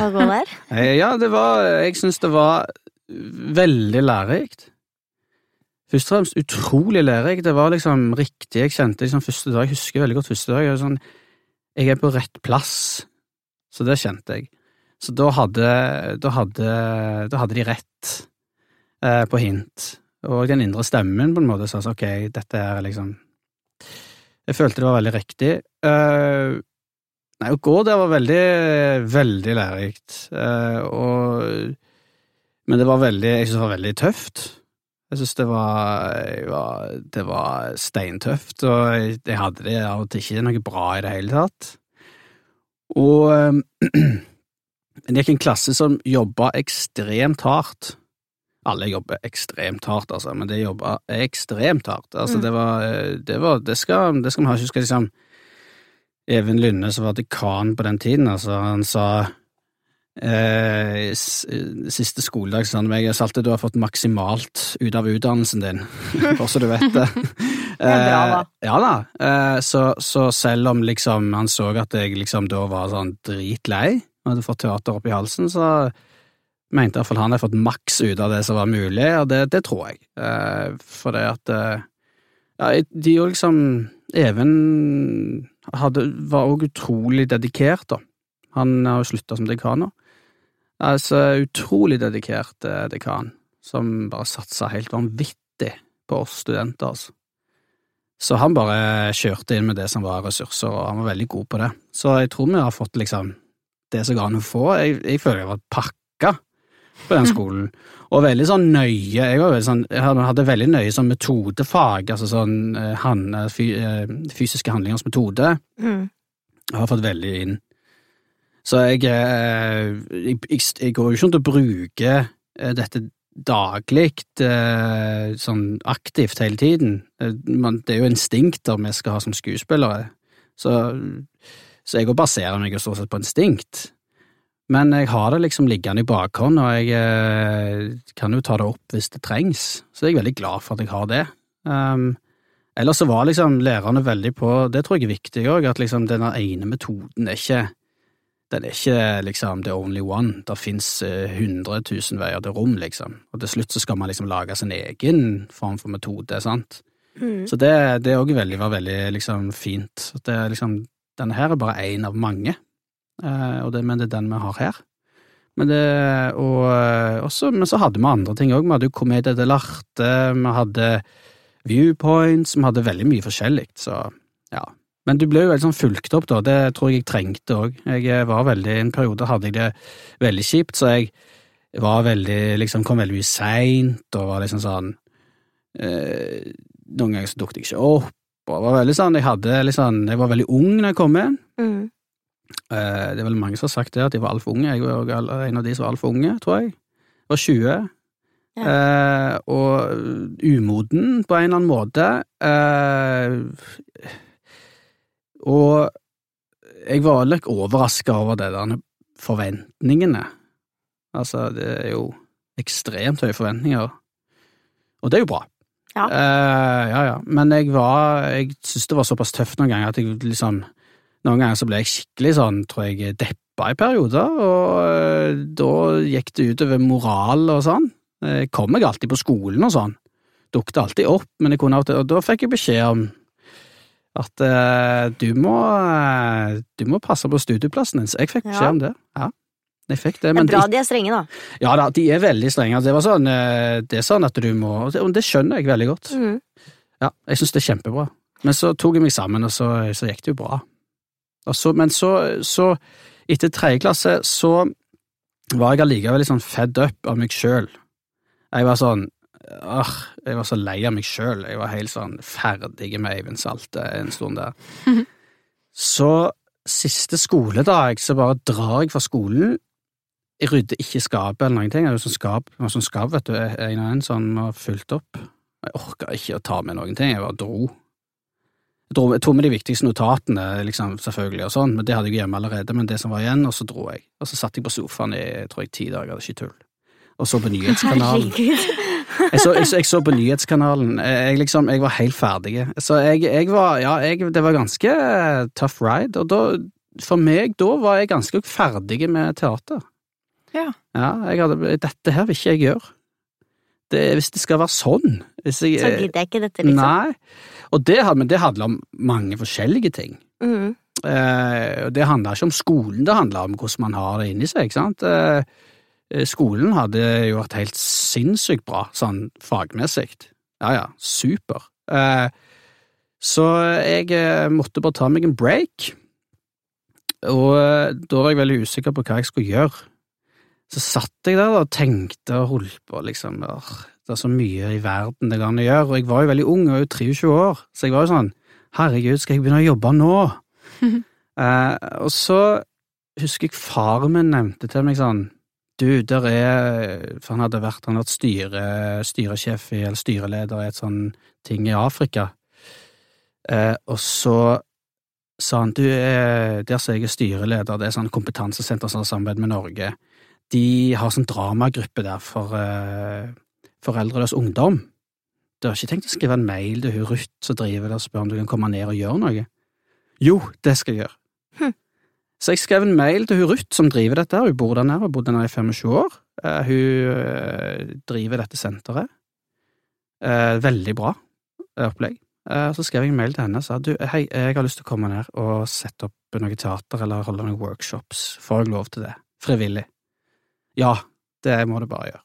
å gå der? Ja, det var Jeg syns det var veldig lærerikt. Først og fremst utrolig lærerikt. Det var liksom riktig. Jeg kjente liksom første dag, jeg husker veldig godt første dag. Jeg, sånn, jeg er på rett plass. Så det kjente jeg. Så da hadde, da hadde, da hadde de rett eh, på hint. Og den indre stemmen på en måte sa så, ok, dette er liksom Jeg følte det var veldig riktig. Eh, Nei, å gå der var veldig, veldig lærerikt. Eh, og Men det var veldig Jeg syns det var veldig tøft. Jeg syns det var, var Det var steintøft, og jeg, jeg hadde det av og til ikke noe bra i det hele tatt. Og Men det gikk en klasse som jobba ekstremt hardt. Alle jobber ekstremt hardt, altså, men de jobba ekstremt hardt. Altså, Mm. det var Det, var, det skal, det skal vi ha. Husker liksom Even Lynne, som var dekan på den tiden, altså, han sa eh, Siste skoledag sa han til meg at sa alltid du har fått maksimalt ut av utdannelsen din, bare så du vet det. Eh, ja da. Eh, så, så selv om liksom han så at jeg liksom da var sånn dritlei og hadde fått teater opp i halsen, så mente iallfall han hadde fått maks ut av det som var mulig, og det, det tror jeg. Eh, for det at eh, ja, de jo liksom Even hadde, var òg utrolig dedikert, da. Han har jo slutta som dekan nå. Altså, utrolig dedikert eh, dekan, som bare satsa helt vanvittig på oss studenter, altså. Så han bare kjørte inn med det som var ressurser, og han var veldig god på det. Så jeg tror vi har fått liksom det som ga han å få. Jeg, jeg føler jeg var pakka på den skolen. Og veldig sånn nøye. Jeg, var veldig sånn, jeg hadde- veldig nøye sånn metodefag, altså sånn eh, han, eh, eh, fysiske handlingers metode. Mm. Jeg har fått veldig inn. Så jeg, jeg, jeg, jeg går jo ikke rundt og bruker dette daglig, sånn aktivt hele tiden. Det er jo instinkter vi skal ha som skuespillere, så, så jeg baserer meg jo stort sett på instinkt. Men jeg har det liksom liggende i bakhånd, og jeg eh, kan jo ta det opp hvis det trengs, så jeg er veldig glad for at jeg har det. Um, ellers så var liksom lærerne veldig på, det tror jeg er viktig òg, at liksom denne ene metoden er ikke den er ikke liksom the only one. Det fins hundre tusen veier til rom, liksom. Og til slutt så skal man liksom lage sin egen form for metode, sant. Mm. Så det, det òg var veldig liksom fint. At det liksom Denne her er bare én av mange, eh, og det, men det er den vi har her. Men det, og eh, også, men så hadde vi andre ting òg. Vi hadde jo Komedie dell'arte, vi hadde Viewpoints, vi hadde veldig mye forskjellig, så ja. Men du ble jo veldig sånn fulgt opp, da. Det tror jeg jeg trengte òg. Jeg eh, var veldig, en periode hadde jeg det veldig kjipt, så jeg var veldig, liksom kom veldig mye seint og var liksom sånn eh, Noen ganger så dukket jeg ikke opp, og var veldig sånn Jeg hadde liksom Jeg var veldig ung når jeg kom inn. Mm. Eh, det er vel mange som har sagt det, at de var altfor unge. Jeg var en av de som var altfor unge, tror jeg. Jeg var 20. Eh, og umoden på en eller annen måte. Eh, og jeg var litt overraska over det der forventningene Altså, det er jo ekstremt høye forventninger. Og det er jo bra. Ja. Eh, ja, ja. Men jeg var Jeg syntes det var såpass tøft noen ganger at jeg liksom Noen ganger så ble jeg skikkelig sånn, tror jeg, deppa i perioder, og eh, da gikk det utover moral og sånn. Jeg kom meg alltid på skolen og sånn. Dukket alltid opp, men jeg kunne alltid, og da fikk jeg beskjed om at uh, du må uh, Du må passe på studieplassen din. Så jeg fikk beskjed Ja. om det. Ja. Jeg fikk det, Det men er bra de er strenge, da. ja da, de er veldig strenge. Altså, Det var sånn, eh, det er sånn at du må det- Og det skjønner jeg veldig godt. Mm. Ja, jeg syns det er kjempebra. Men så tok jeg meg sammen, og så, så gikk det jo bra. Og så, men så, så, etter tredje klasse, så var jeg allikevel litt sånn fed up av meg sjøl. Jeg var sånn Åh, jeg var så lei av meg sjøl. Jeg var helt sånn ferdig med Eivind Salte en stund der. Så siste skoledag så bare drar jeg fra skolen. Jeg rydder ikke skapet eller noen ting. Jeg jo sånn skap, sånn skap, vet du, en og en sånn var fylt opp. Jeg orka ikke å ta med noen ting, jeg bare dro. Jeg, tok med de viktigste notatene, liksom, selvfølgelig, og sånn, men det hadde jeg hjemme allerede, men det som var igjen, og så dro jeg. Og så satt jeg på sofaen i, tror jeg, ti dager, det er ikke tull. Og så på nyhetskanalen. Jeg så, jeg, så, jeg så på nyhetskanalen. Jeg, liksom, jeg var helt ferdig. Så jeg, jeg var Ja, jeg, det var ganske tough ride. Og da, for meg, da var jeg ganske ferdig med teater. Ja. Ja, jeg hadde Dette her vil ikke jeg gjøre. Det, hvis det skal være sånn jeg, Så gidder jeg ikke dette, liksom. Nei. Og det, men det handler om mange forskjellige ting. Mm. Eh, det handler ikke om skolen, det handler om hvordan man har det inni seg, ikke sant. Eh, eh, skolen hadde jo vært helt sinnssykt bra, sånn fagmessig. Ja ja, super. Eh, så jeg eh, måtte bare ta meg en break, og eh, da var jeg veldig usikker på hva jeg skulle gjøre. Så satt jeg der og tenkte og holdt på, liksom. Det er så mye i verden det går an å gjøre, og jeg var jo veldig ung, jeg var jo 23 år, så jeg var jo sånn Herregud, skal jeg begynne å jobbe nå? eh, og så husker jeg faren min nevnte til meg sånn Du, der er For han hadde vært, han hadde vært styre, styresjef i, eller styreleder i et sånn ting i Afrika. Eh, og så sa han du, er, der som jeg er styreleder, det er sånn kompetansesenter som har samarbeid med Norge. De har sånn dramagruppe der for uh, foreldreløs ungdom. Du har ikke tenkt å skrive en mail til hun Ruth som driver der og spør om du kan komme ned og gjøre noe? Jo, det skal jeg gjøre. Hm. Så jeg skrev en mail til hun Ruth som driver dette, hun bor der nede, har bodd der nede i 25 år. Uh, hun uh, driver dette senteret. Uh, veldig bra opplegg. Så skrev jeg en mail til henne og sa du, hei, jeg har lyst til å komme ned og sette opp noe teater eller holde noen workshops. Får jeg lov til det? Frivillig? Ja, det må du bare gjøre.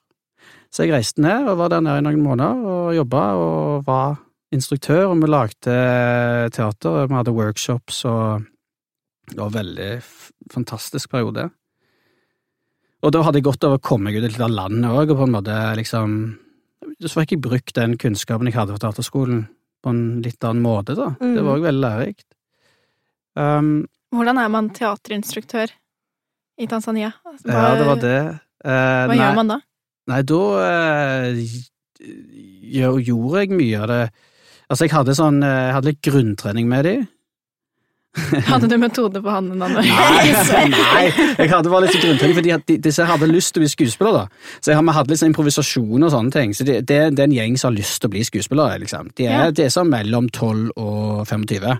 Så jeg reiste ned og var der nede i noen måneder og jobba og var instruktør, og vi lagde teater, vi hadde workshops og det var en veldig fantastisk periode. Og da hadde jeg godt av å komme meg ut litt av landet òg, og på en måte liksom Så fikk jeg brukt den kunnskapen jeg hadde fra teaterskolen på en litt annen måte, da. Det var òg veldig lærerikt. Um, Hvordan er man teaterinstruktør i Tanzania? Altså, ja, det var det. Eh, Hva nei- gjør man da? Nei, da gjør- gjorde jeg mye av det Altså, jeg hadde sånn eh, Jeg hadde litt grunntrening med de. Hadde du metode på han? Nei, nei, jeg hadde bare litt grunntrening, fordi de, disse hadde lyst til å bli skuespillere. da. Så jeg, vi hadde litt sånn improvisasjon og sånne ting. Så det, det, det er en gjeng som har lyst til å bli skuespillere, liksom. De er, Ja. de er sånn mellom 12 og 25.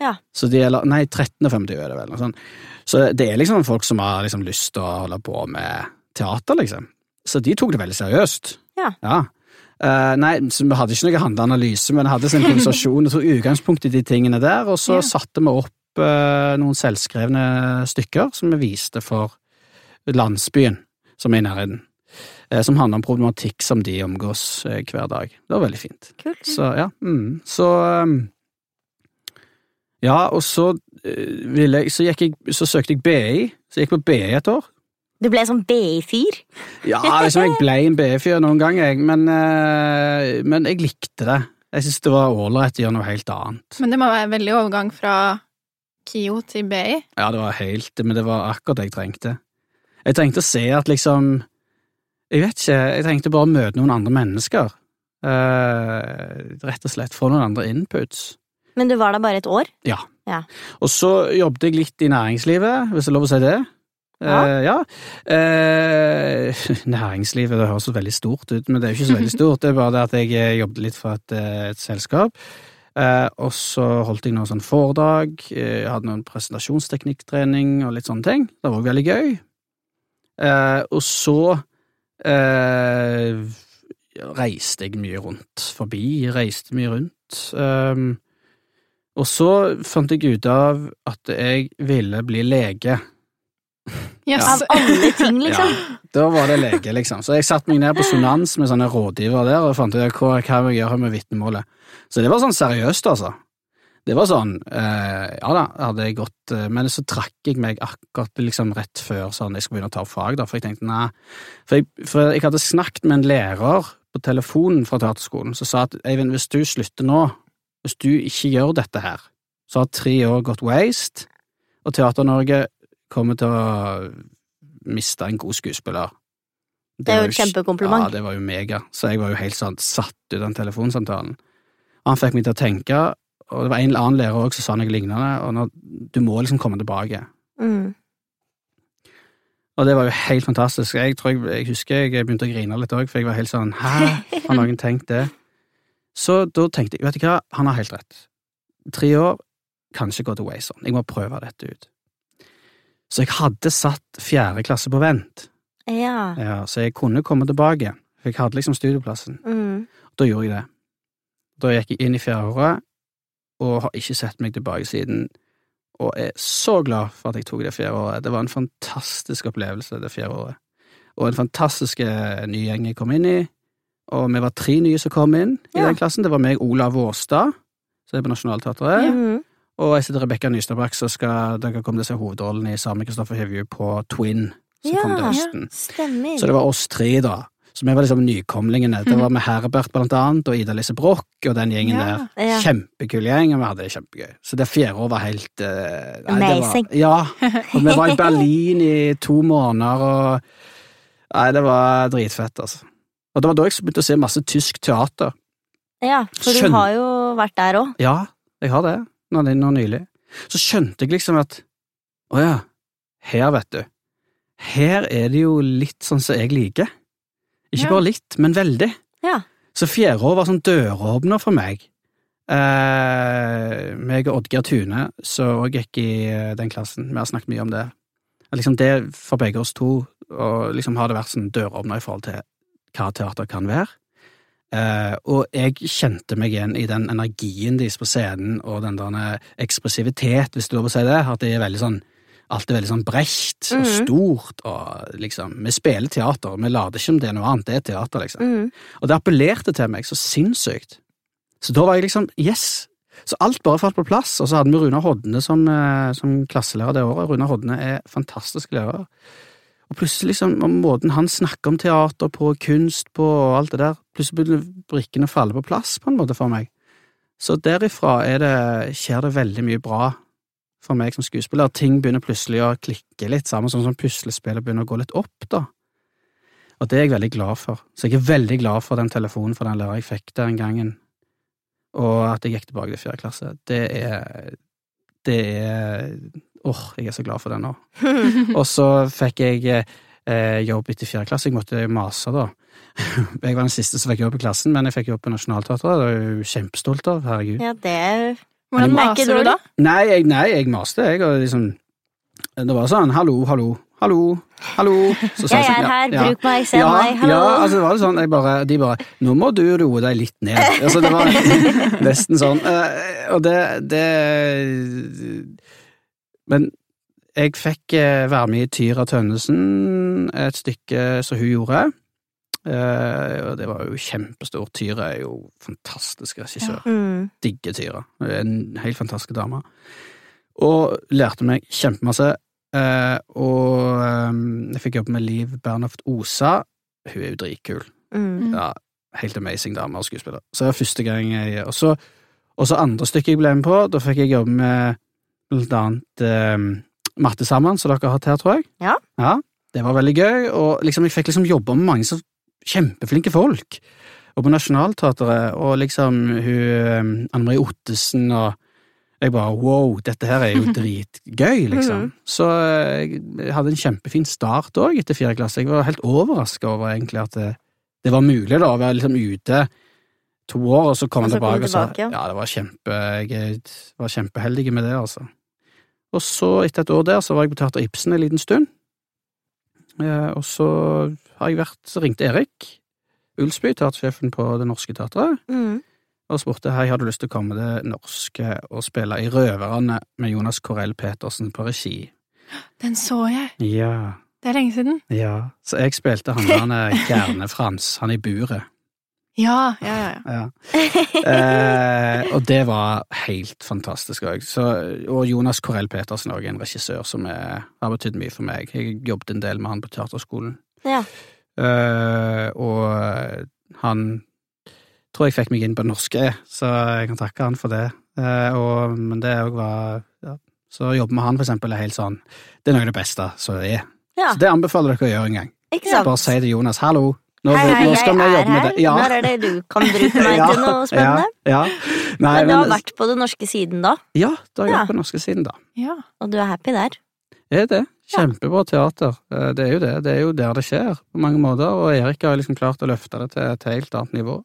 Ja. Så de er, nei, 13 og 25 er det vel. Sånn. Så det er liksom folk som har liksom lyst til å holde på med teater, liksom. Så de tok det veldig seriøst. Ja. Eh, nei, så vi hadde ikke noe handleanalyse, men hadde en konversasjon og tok utgangspunkt i de tingene der, og så Ja. satte vi opp uh, noen selvskrevne stykker som vi viste for landsbyen som er i nærheten. eh, som handler om problematikk som de omgås hver dag. Det var veldig fint. Kult. Så ja, mm. så um, Ja, og så eh, ville jeg Så gikk jeg Så søkte jeg BI. Så jeg gikk på BI et år. Du ble sånn BI-fyr. Ja, liksom jeg ble en BI-fyr noen gang, jeg, men, eh, men jeg likte det. Jeg syntes det var ålreit å gjøre noe helt annet. Men det må være veldig overgang fra KIO til BI. Ja, det var helt Men det var akkurat det jeg trengte. Jeg trengte å se at liksom Jeg vet ikke, jeg trengte bare å møte noen andre mennesker. Uh, rett og slett få noen andre inputs. Men du var der bare et år? Ja, Og så jobbet jeg litt i næringslivet, hvis det er lov å si det. Ja. Eh, ja. Eh, næringslivet, det høres så veldig stort ut, men det er jo ikke så veldig stort. Det er bare det at jeg eh, jobbet litt for et, eh, et selskap. Eh, og så holdt jeg noen sånn foredrag, jeg hadde noen presentasjonsteknikktrening og litt sånne ting. Det var òg veldig gøy. Og så reiste jeg mye rundt forbi, reiste mye rundt. Og så fant jeg ut av at jeg ville bli lege. Yes. Av alle ting, liksom. Ja, da var det lege, liksom. Så jeg satte meg ned på Sonans med sånne rådgivere der og fant ut hva, hva jeg gjøre med vitnemålet. Så det var sånn seriøst, altså. Det var sånn eh, Ja da, hadde jeg gått eh, Men så trakk jeg meg akkurat liksom rett før sånn jeg skulle begynne å ta opp fag, da, for jeg tenkte nei For jeg, for jeg hadde snakket med en lærer på telefonen fra teaterskolen som sa at Eivind, hvis du slutter nå, hvis du ikke gjør dette her, så har tre år gått waste, og Teater-Norge kommer til å miste en god skuespiller. Det er jo et kjempekompliment. Ja, det var jo mega. Så jeg var jo helt sånn satt ut den telefonsamtalen. Og han fikk meg til å tenke, og det var en eller annen lærer også som sa noe lignende, og når, du må liksom komme tilbake. Mm. Og det var jo helt fantastisk. Jeg tror jeg, jeg husker jeg begynte å grine litt òg, for jeg var helt sånn Hæ, har noen tenkt det? Så da tenkte jeg, vet du hva, han har helt rett. Tre år kan ikke gå til sånn. Jeg må prøve dette ut. Så jeg hadde satt fjerde klasse på vent, Ja. ja, så jeg kunne komme tilbake. For jeg hadde liksom studieplassen. Mm. Da gjorde jeg det. Da gikk jeg inn i fjerde året, og har ikke sett meg tilbake siden. Og er så glad for at jeg tok det fjerde året. Det var en fantastisk opplevelse, det fjerde året. Og en fantastisk eh, ny gjeng jeg kom inn i. Og vi var tre nye som kom inn i Ja. den klassen. Det var meg, Olav Vårstad, som er på Nationaltheatret, Mm. og jeg sitter Rebekka Nystadbakk, så skal dere komme til å se hovedrollen i sammen med Kristoffer Hivju på Twin, som Ja, kom til høsten. Ja, Så det var oss tre, da. Så vi var liksom nykomlingene. Det var med Herbert, blant annet, og Ida-Lise Broch og den gjengen Ja, der. ja. Kjempekul gjeng, og vi hadde det kjempegøy. Så det fjerde året var helt uh, nei, det Amazing. Var, ja. Og vi var i Berlin i to måneder, og Nei, det var dritfett, altså. Og det var da jeg begynte å se masse tysk teater. Ja, for du har jo vært der òg. Ja, jeg har det, nå, nå nylig. Så skjønte jeg liksom at Å ja, her, vet du. Her er det jo litt sånn som jeg liker. Ikke Ja. bare litt, men veldig. Ja. Så fjerde år var sånn døråpner for meg. Eh, meg og Oddgeir Tune, som òg gikk i eh, den klassen, vi har snakket mye om det. At Liksom det for begge oss to, og liksom har det vært sånn døråpner i forhold til hva teater kan være. Uh, og jeg kjente meg igjen i den energien deres på scenen, og den der ekspressivitet, hvis du lov å si det, at det er veldig sånn Alt er veldig sånn bredt og Mhm. stort, og liksom Vi spiller teater, vi later ikke om det er noe annet, det er teater, liksom. Mm. Og det appellerte til meg så sinnssykt. Så da var jeg liksom yes! Så alt bare falt på plass, og så hadde vi Runar Hodne som, eh, som klasselærer det året. Runar Hodne er fantastisk lærer. Og plutselig, liksom, måten han snakker om teater på, kunst på og alt det der, plutselig begynner brikkene å falle på plass på en måte for meg. Så derifra er det, skjer det veldig mye bra for meg som skuespiller. Ting begynner plutselig å klikke litt sammen, sånn som puslespillet begynner å gå litt opp, da. Og det er jeg veldig glad for. Så jeg er veldig glad for den telefonen fra den læreren jeg fikk der den gangen, og at jeg gikk tilbake til fjerde klasse. Det er Det er Åh, jeg er så glad for det nå. Og så fikk jeg eh, jobb etter fjerde klasse. Jeg måtte mase, da. Jeg var den siste som fikk jobb i klassen, men jeg fikk jobb på Nationaltheatret. Det er jeg jo kjempestolt av. Herregud. Ja, det er Hvordan maser du da? Nei, jeg, nei, jeg maste, jeg, og liksom Det var sånn hallo, hallo, hallo, hallo. Så sa Jeg sånn, er her, ja, bruk meg, se ja, meg, hallo. Ja, altså det var sånn, jeg bare, de bare Nå må du roe deg litt ned. Altså, det var nesten sånn. eh, Og det, det Men jeg fikk eh, være med i Tyra Tønnesen, et stykke som hun gjorde. Eh, og det var jo kjempestort. Tyra er jo fantastisk regissør mm. digger Tyra. Hun er en helt fantastisk dame. Og lærte meg kjempemasse. Eh, og eh, jeg fikk jobbe med Liv Bernhoft Osa. Hun er jo dritkul. Mm. Ja, helt amazing dame og skuespiller. Så det var første gang jeg og så andre stykket jeg ble med på, da fikk jeg jobbe med blant annet eh, Matte sammen, som dere har hatt her, tror jeg. Ja. ja. Det var veldig gøy, og liksom, jeg fikk liksom jobbe med mange så kjempeflinke folk. Og på Nationaltheatret, og liksom hun eh, Anne Marie Ottesen og Jeg bare wow, dette her er jo dritgøy, liksom. Mhm. Så eh, jeg hadde en kjempefin start òg etter fjerde klasse. Jeg var helt overraska over egentlig at det, det var mulig da, å være liksom ute to år, og så komme tilbake, tilbake og så ja. Ja, det var kjempe Jeg var kjempeheldig med det, altså. Og så, etter et år der, så var jeg på Teater Ibsen en liten stund. Eh, og så har jeg vært Så ringte Erik Ulsby, teatersjefen på Det Norske Teatret, Mm. og spurte hei, har du lyst til å komme det norske og spille i Røverne med Jonas Corell Petersen på regi? Den så jeg. Ja, Det er lenge siden. ja. Så jeg spilte han han er Gerne-Frans, han i buret. Ja, ja, ja. ja. Eh, og det var helt fantastisk òg. Og Jonas Corell Petersen òg, en regissør som er, har betydd mye for meg. Jeg jobbet en del med han på teaterskolen. Ja. Eh, og han tror jeg fikk meg inn på norske, så jeg kan takke han for det. Eh, og, men det òg var ja. Så å jobbe med han, for eksempel, er helt sånn Det er noe av det beste som er. ja. Så det anbefaler dere å gjøre en gang. Ikke sant? Bare si til Jonas 'hallo', nå, Hei, hei, nå skal vi jobbe med det. Ja. Når er det du kan bruke meg til noe spennende? Ja, ja. Nei, Men du har men- vært på den norske siden da, Ja, da har jeg Ja. vært på den norske siden, da. ja. og du er happy der? Er det. Kjempebra teater. Eh, Det er jo det. Det er jo der det skjer, på mange måter. Og Erik har liksom klart å løfte det til et helt annet nivå.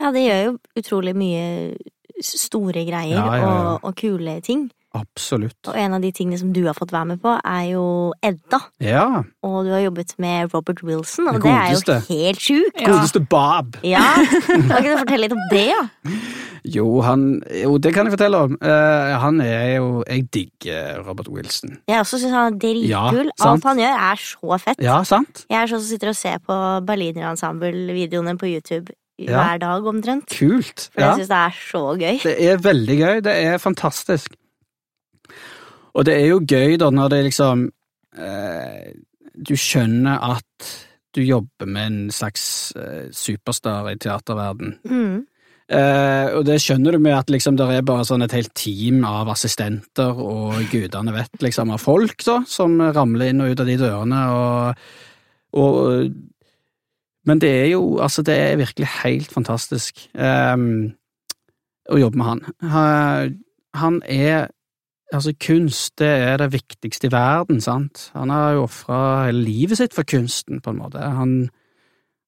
Ja, det gjør jo utrolig mye store greier Ja, ja, ja. Og, og kule ting. Absolutt. Og en av de tingene som du har fått være med på, er jo Edda. Ja. Og du har jobbet med Robert Wilson, og Det det, er jo helt sjukt. Ja. Godeste Bob! Ja, Kan ikke du fortelle litt om det, ja? Jo, han Jo, det kan jeg fortelle om. Uh, han er jo Jeg digger Robert Wilson. Jeg også syns han er dritkul. Ja. Alt han gjør, er så fett. Ja, sant? Jeg er sånn som sitter og ser på Berliner Ensemble-videoene på YouTube hver dag omtrent. Kult. For Ja. jeg syns det er så gøy. Det er veldig gøy. Det er fantastisk. Og det er jo gøy da når det liksom eh, Du skjønner at du jobber med en slags eh, superstar i teaterverden. Mm. Eh, og det skjønner du med at liksom det er bare sånn et helt team av assistenter og gudene vet liksom av folk da, som ramler inn og ut av de dørene og, og Men det er jo altså det er virkelig helt fantastisk eh, å jobbe med han. Han, han er Altså, kunst, det er det viktigste i verden, sant? Han har jo ofra livet sitt for kunsten, på en måte. Han,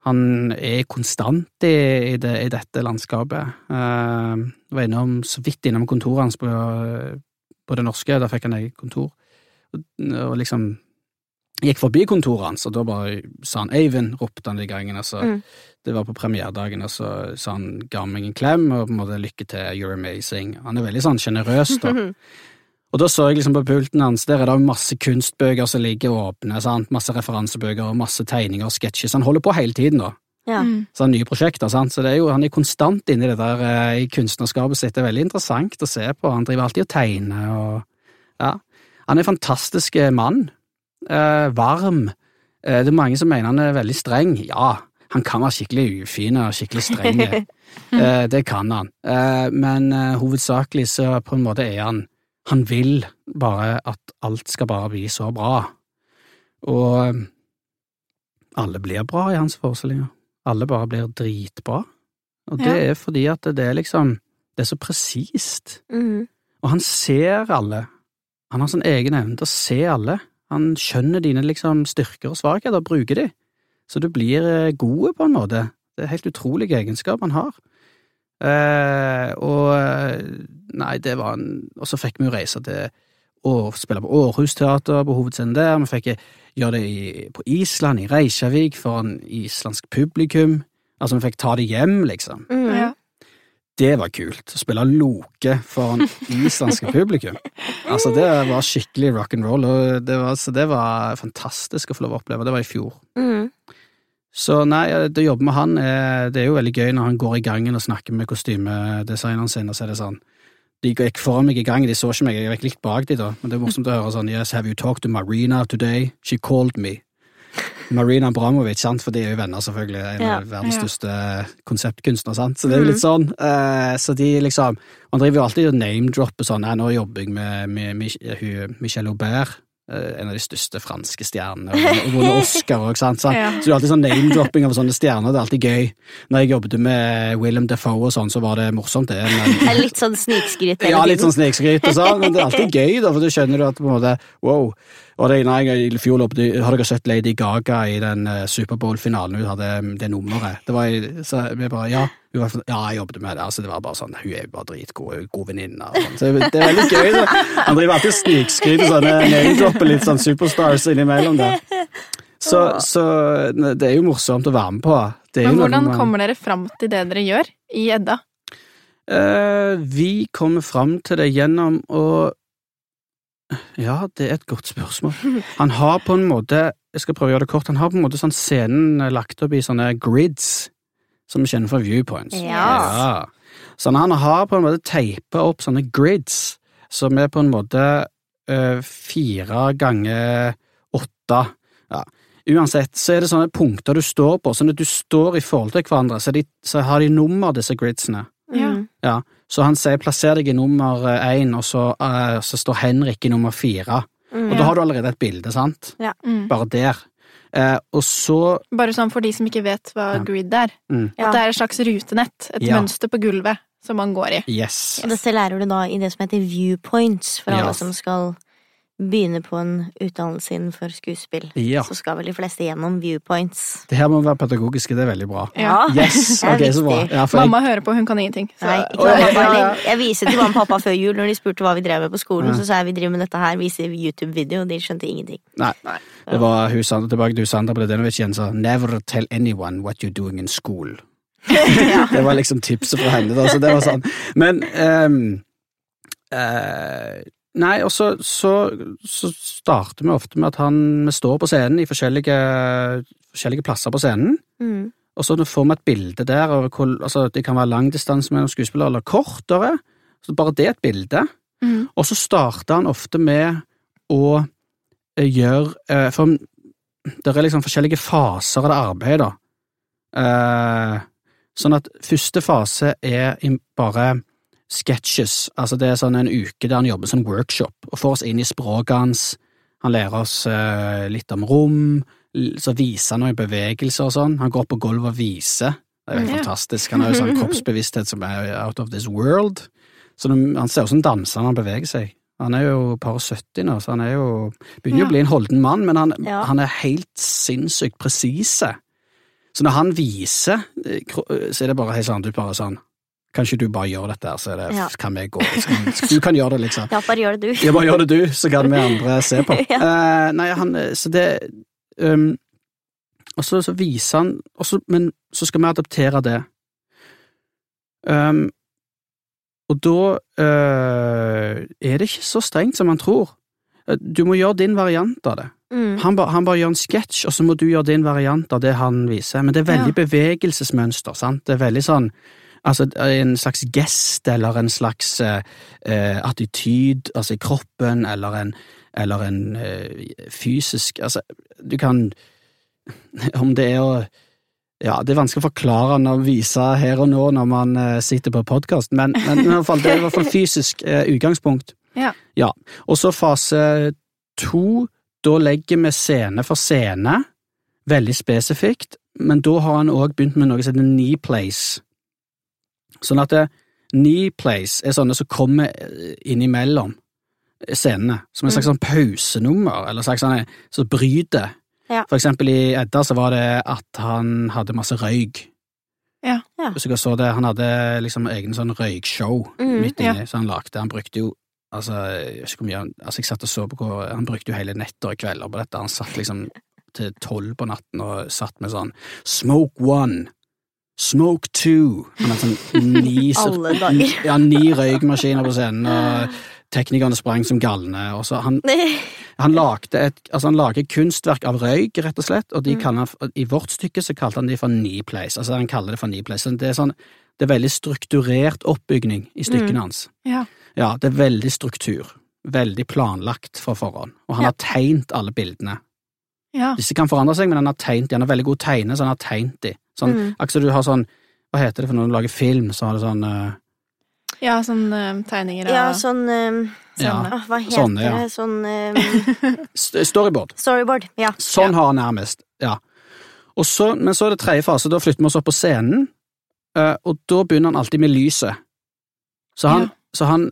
han er konstant i, i, det, i dette landskapet. Uh, var innom, så vidt innom kontoret hans på, på det norske, da fikk han eget kontor, og, og liksom gikk forbi kontoret hans, og da bare sa han Eivind, ropte han de gangene. Mm. det var på premieredagen, og så sa han ga meg en klem, og på en måte lykke til, you're amazing. Han er veldig sånn sjenerøs, da. Og da så jeg liksom på pulten hans, der er det masse kunstbøker som ligger åpne, sant? masse referansebøker og masse tegninger og sketsjer, så han holder på hele tiden, da. Ja. Mm. Så han har nye prosjekter, sant? så det er jo, han er konstant inni det der eh, i kunstnerskapet sitt. Det er veldig interessant å se på. Han driver alltid og tegner og Ja. Han er en fantastisk eh, mann. Eh, varm. Eh, det er mange som mener han er veldig streng. Ja, han kan være skikkelig ufin og skikkelig streng. eh, det kan han. Eh, men eh, hovedsakelig så på en måte er han Han vil bare at alt skal bare bli så bra. Og eh, alle blir bra i hans forestillinger. Alle bare blir dritbra. Og det Ja. er fordi at det er liksom Det er så presist. Mm. Og han ser alle. Han har sin egen evne til å se alle. Han skjønner dine liksom styrker og svakheter og bruker de. Så du blir god gode på en måte. Det er helt utrolige egenskaper han har. Eh, og eh, Nei, det var en Og så fikk vi jo reise til å spille på Århus Teater på hovedscenen der. Vi fikk eh, gjøre det i, på Island, i Reykjavik, foran islandsk publikum. Altså, vi fikk ta det hjem, liksom. Mm. Ja. Det var kult. Å spille Loke foran islandske publikum. Altså, det var skikkelig rock'n'roll, og det var, så det var fantastisk å få lov å oppleve. Det var i fjor. Mm. Så nei, det å jobbe med han, er, det er jo veldig gøy når han går i gangen og snakker med kostymedesigneren sin, og så er det sånn De gikk foran meg i gangen, de så ikke meg, jeg gikk litt bak de da, men det er morsomt å høre sånn Yes, have you talked to Marina today? She called me. Marina Abramovic, sant, for de er jo venner, selvfølgelig, en Ja. av verdens Ja. største konseptkunstnere, sant, så det er jo litt sånn. eh, så de liksom Han driver jo alltid og name-dropper sånn Nei, nå jobber jeg med, med, med, Michelle Aubert, eh, en av de største franske stjernene, og vunnet Oscar og sant. Så, Ja. så det er alltid sånn name-dropping av sånne stjerner, det er alltid gøy. Når jeg jobbet med Willem Defoe og sånn, så var det morsomt, det. Men, litt sånn snikskryt ja, litt sånn snikskryt og sånn, men det er alltid gøy, da, for du skjønner du at på en måte Wow. Og det, ene jeg, I fjor jobbet- har dere sett Lady Gaga i den uh, Superbowl-finalen hun hadde det nummeret. Det var, så vi bare Ja, hun var, ja jeg jobbet med det. altså Det var bare sånn Hun er jo bare dritgod, hun er god venninne. og sånn. Så det er veldig gøy. Så. Han driver alltid og snikskryter sånne name-dropper litt sånn superstars innimellom der. Så, så det er jo morsomt å være med på. Det er Men hvordan man- kommer dere fram til det dere gjør i Edda? Uh, vi kommer fram til det gjennom å Ja, det er et godt spørsmål. Han har på en måte Jeg skal prøve å gjøre det kort. Han har på en måte sånn scenen lagt opp i sånne grids, som vi kjenner fra Viewpoints. Ja. Så han har på en måte teipa opp sånne grids, som er på en måte eh, fire ganger åtte. Ja. Uansett så er det sånne punkter du står på, sånn at du står i forhold til hverandre, så, de, så har de nummer, disse gridsene. Ja. Ja, så han sier plasser deg i nummer én, og så, eh, så står Henrik i nummer fire. Mm. Og da har du allerede et bilde, sant? Mm. Bare der. Eh, og så Bare sånn for de som ikke vet hva Ja. grid er. mm, At det er et slags rutenett, et Ja. mønster på gulvet, som man går i. Yes. Og dette lærer du da i det som heter viewpoints, for Ja. alle som skal begynne på en utdannelse innenfor skuespill. Ja. Så skal vel de fleste gjennom viewpoints. Det her må være pedagogiske, det er veldig bra. Ja. Yes! det er viktig. Ja, jeg, Mamma hører på, hun kan ingenting. Så. Nei, ikke mamma heller. Jeg viste til mamma og pappa før jul når de spurte hva vi drev med på skolen. Ja. Så sa jeg vi driver med dette her, viser YouTube-video, og de skjønte ingenting. nei, det var hun Sandra, tilbake til hun Sandra Bledenovic igjen, sa 'Never tell anyone what you're doing in school'. det var liksom tipset fra henne, da, så det var sånn. Men um, eh, Nei, og så, så, så starter vi ofte med at han Vi står på scenen i forskjellige, forskjellige plasser på scenen. Mm. Og så får vi et bilde der hvor altså Det kan være lang distanse mellom skuespillere eller kortere. Så bare det er et bilde. Mm. Og så starter han ofte med å eh, gjøre eh, For det er liksom forskjellige faser av det arbeidet, da. Eh, sånn at første fase er bare sketches. Altså det er sånn en uke der han jobber som workshop, og får oss inn i språket hans. Han lærer oss eh, litt om rom, så viser han noen bevegelser og sånn. Han går opp på gulvet og viser. Det er jo Ja. fantastisk. Han har jo sånn kroppsbevissthet som er out of this world. Så han ser ut som en danser når han beveger seg. Han er jo par og 70 nå, så han er jo begynner jo Ja. å bli en holden mann, men han, Ja. han er helt sinnssykt presise. Så når han viser, eh, så er det bare helt sånn, du bare sånn Kan ikke du bare gjør dette, så det, Ja. kan vi gå? Kan- Du kan gjøre det, liksom. Ja, bare gjør det, du. Ja, bare gjør det du, så kan vi andre se på. Ja. uh, nei, han Så det um, Og så, så viser han og så, Men så skal vi adoptere det. Um, og da eh, er det ikke så strengt som man tror. Eh, Du må gjøre din variant av det. Mm. Han, ba, han bare gjør en sketsj, og så må du gjøre din variant av det han viser. Men det er veldig bevegelsesmønster, sant. Det er veldig sånn Altså en slags gest eller en slags eh, attityd, altså i kroppen, eller en, eller en uh, fysisk Altså, du kan Om det er å ja, Det er vanskelig å forklare og vise her og nå når man sitter på podkast, men, men, i fall, det er i hvert fall fysisk eh, utgangspunkt. Ja. ja. Og så fase to, da legger vi scene for scene, veldig spesifikt, men da har han òg begynt med noe som heter knee place. Sånn at det, knee plays er sånne som kommer eh, innimellom scenene, som en slags sånn pausenummer, eller slags sånn som bryter. Ja. For eksempel i Edda så var det at han hadde masse røyk. Ja. Ja. Hvis så det, han hadde liksom egen sånn røykshow Mm, midt inni, så han lagde Han brukte jo Altså, jeg vet ikke hvor mye han Altså, jeg satt og så på hvor Han brukte jo hele netter og kvelder på dette. Han satt liksom til tolv på natten og satt med sånn Smoke one. Smoke two. Han hadde sånn ni Alle dager. Ja, ni røykmaskiner på scenen, og teknikerne sprang som galne. Og så han, han lagde et Altså, han lager kunstverk av røyk, rett og slett, og de Mm. han, i vårt stykke så kalte han de for knee place. Altså, han kaller det for knee place. Det er sånn Det er veldig strukturert oppbygning i stykkene Mm. hans. Ja. Ja, det er veldig struktur. Veldig planlagt fra forhånd. Og han Ja. har tegnet alle bildene. Ja. Disse kan forandre seg, men han har tegnet de. Han er veldig god tegner, så han har tegnet de. Sånn, Mm. Akkurat som du har sånn Hva heter det for når du lager film, så har du sånn uh, Ja, sånn uh, tegninger av Ja, sånn eh, Ja, åh, Hva heter sånne, ja. det? Sånn eh, Storyboard. storyboard. Ja. Sånn har han nærmest, ja. Og så, men så er det tredje fase, da flytter vi oss opp på scenen, eh, og da begynner han alltid med lyset. Så han, Ja. så han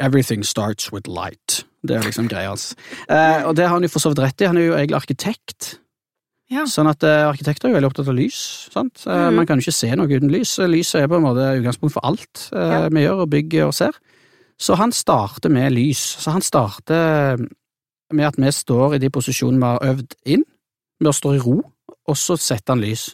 Everything starts with light. Det er liksom greia hans. Eh, og det har han jo for så vidt rett i, han er jo egentlig arkitekt. Ja. Sånn at eh, arkitekter er jo veldig opptatt av lys. sant? Mm. Man kan jo ikke se noe uten lys. Lyset er på en måte utgangspunkt for alt eh, Ja. vi gjør og bygger og ser. Så han starter med lys. Så han starter med at vi står i de posisjonene vi har øvd inn, med å stå i ro, og så setter han lys.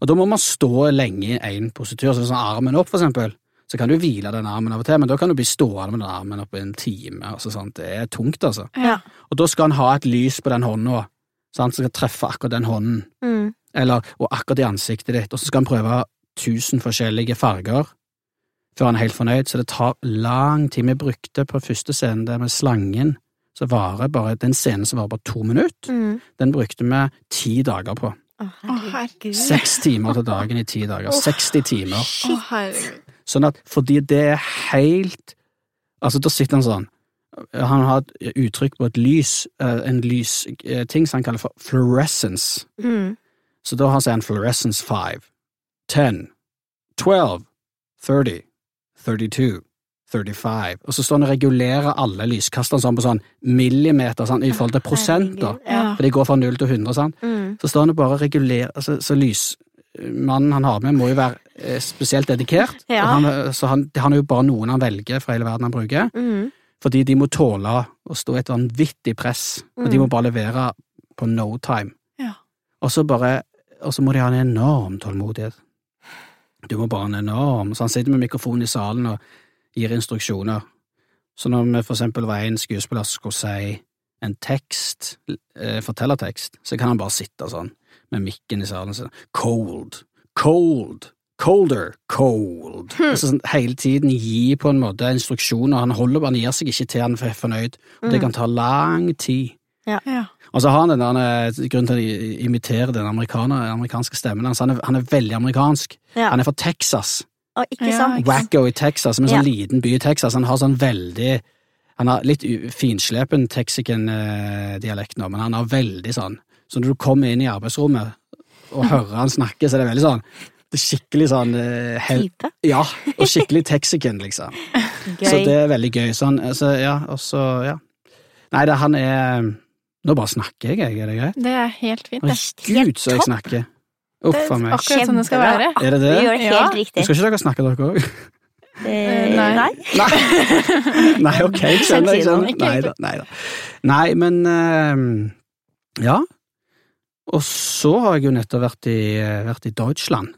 Og da må man stå lenge i én positur, så har armen opp, for eksempel, så kan du hvile den armen av og til, men da kan du bli stående med den armen opp i en time. Altså? Det er tungt, altså. Ja. Og da skal han ha et lys på den hånda, som skal treffe akkurat den hånden, Mm. eller, og akkurat i ansiktet ditt, og så skal han prøve tusen forskjellige farger før han er helt fornøyd, så det tar lang tid. Vi brukte på første scenen det med slangen, så varer bare den scenen som varer bare to minutter, Mm. den brukte vi ti dager på. Å, herregud. Seks timer til dagen i ti dager. 60 timer. Shit. Sånn at fordi det er helt Altså, da sitter han sånn Han har et uttrykk på et lys, eh, en lysting som han kaller for fluorescence. Mm. Så da har han fluorescence 5, 10, 12, 30, 32, 35, og så står han og regulerer alle lyskastene sånn på sånn millimeter sånn, i forhold til prosenter, Ja. For de går fra 0 til 100, sånn. Mm. Så står han og bare regulerer, altså, så lysmannen han har med må jo være eh, spesielt dedikert, Ja. han, så han, han er jo bare noen han velger fra hele verden han bruker, Mm. Fordi de må tåle å stå et vanvittig press, og de Mm. må bare levere på no time. Ja. Og så bare, og så må de ha en enorm tålmodighet. Du må bare ha en enorm, så han sitter med mikrofonen i salen og gir instruksjoner. Så når vi for eksempel var en skuespiller som skulle si en tekst, eh, fortellertekst, så kan han bare sitte sånn, med mikken i salen, sånn, cold, cold, colder, cold. Altså, sånn, hele tiden gi på en måte instruksjoner, han holder bare, han gir seg ikke til han er fornøyd, og det kan ta lang tid. Ja. Og så har han den der, eh, grunnen til å imitere den amerikanske stemmen hans, han han er veldig amerikansk. Ja. Han er fra Texas. Og ikke Ja, sant? Wacko i Texas, som en sånn Ja. liten by i Texas. Han har sånn veldig Han har litt finslepen Texican-dialekt nå, men han har veldig sånn Så når du kommer inn i arbeidsrommet og hører han snakke, så er det veldig sånn skikkelig sånn eh, hel, Type. Ja, og skikkelig Texican, liksom. Gøy. Så det er veldig gøy. Sånn, altså, ja, og så, ja. Nei, det, han er Nå bare snakker jeg, jeg, er det greit? Det er helt fint, Å. Gud, så jeg snakker. Uff a er meg. akkurat sånn det skal være. Er det Vi det? gjør det Ja. riktig. Skal ikke dere snakke, dere òg? Eh, Nei. nei. Nei. Nei, ok, jeg skjønner. Jeg skjønner. Nei da. Nei, da. nei men uh, Ja. Og så har jeg jo nettopp vært i, vært i Deutschland.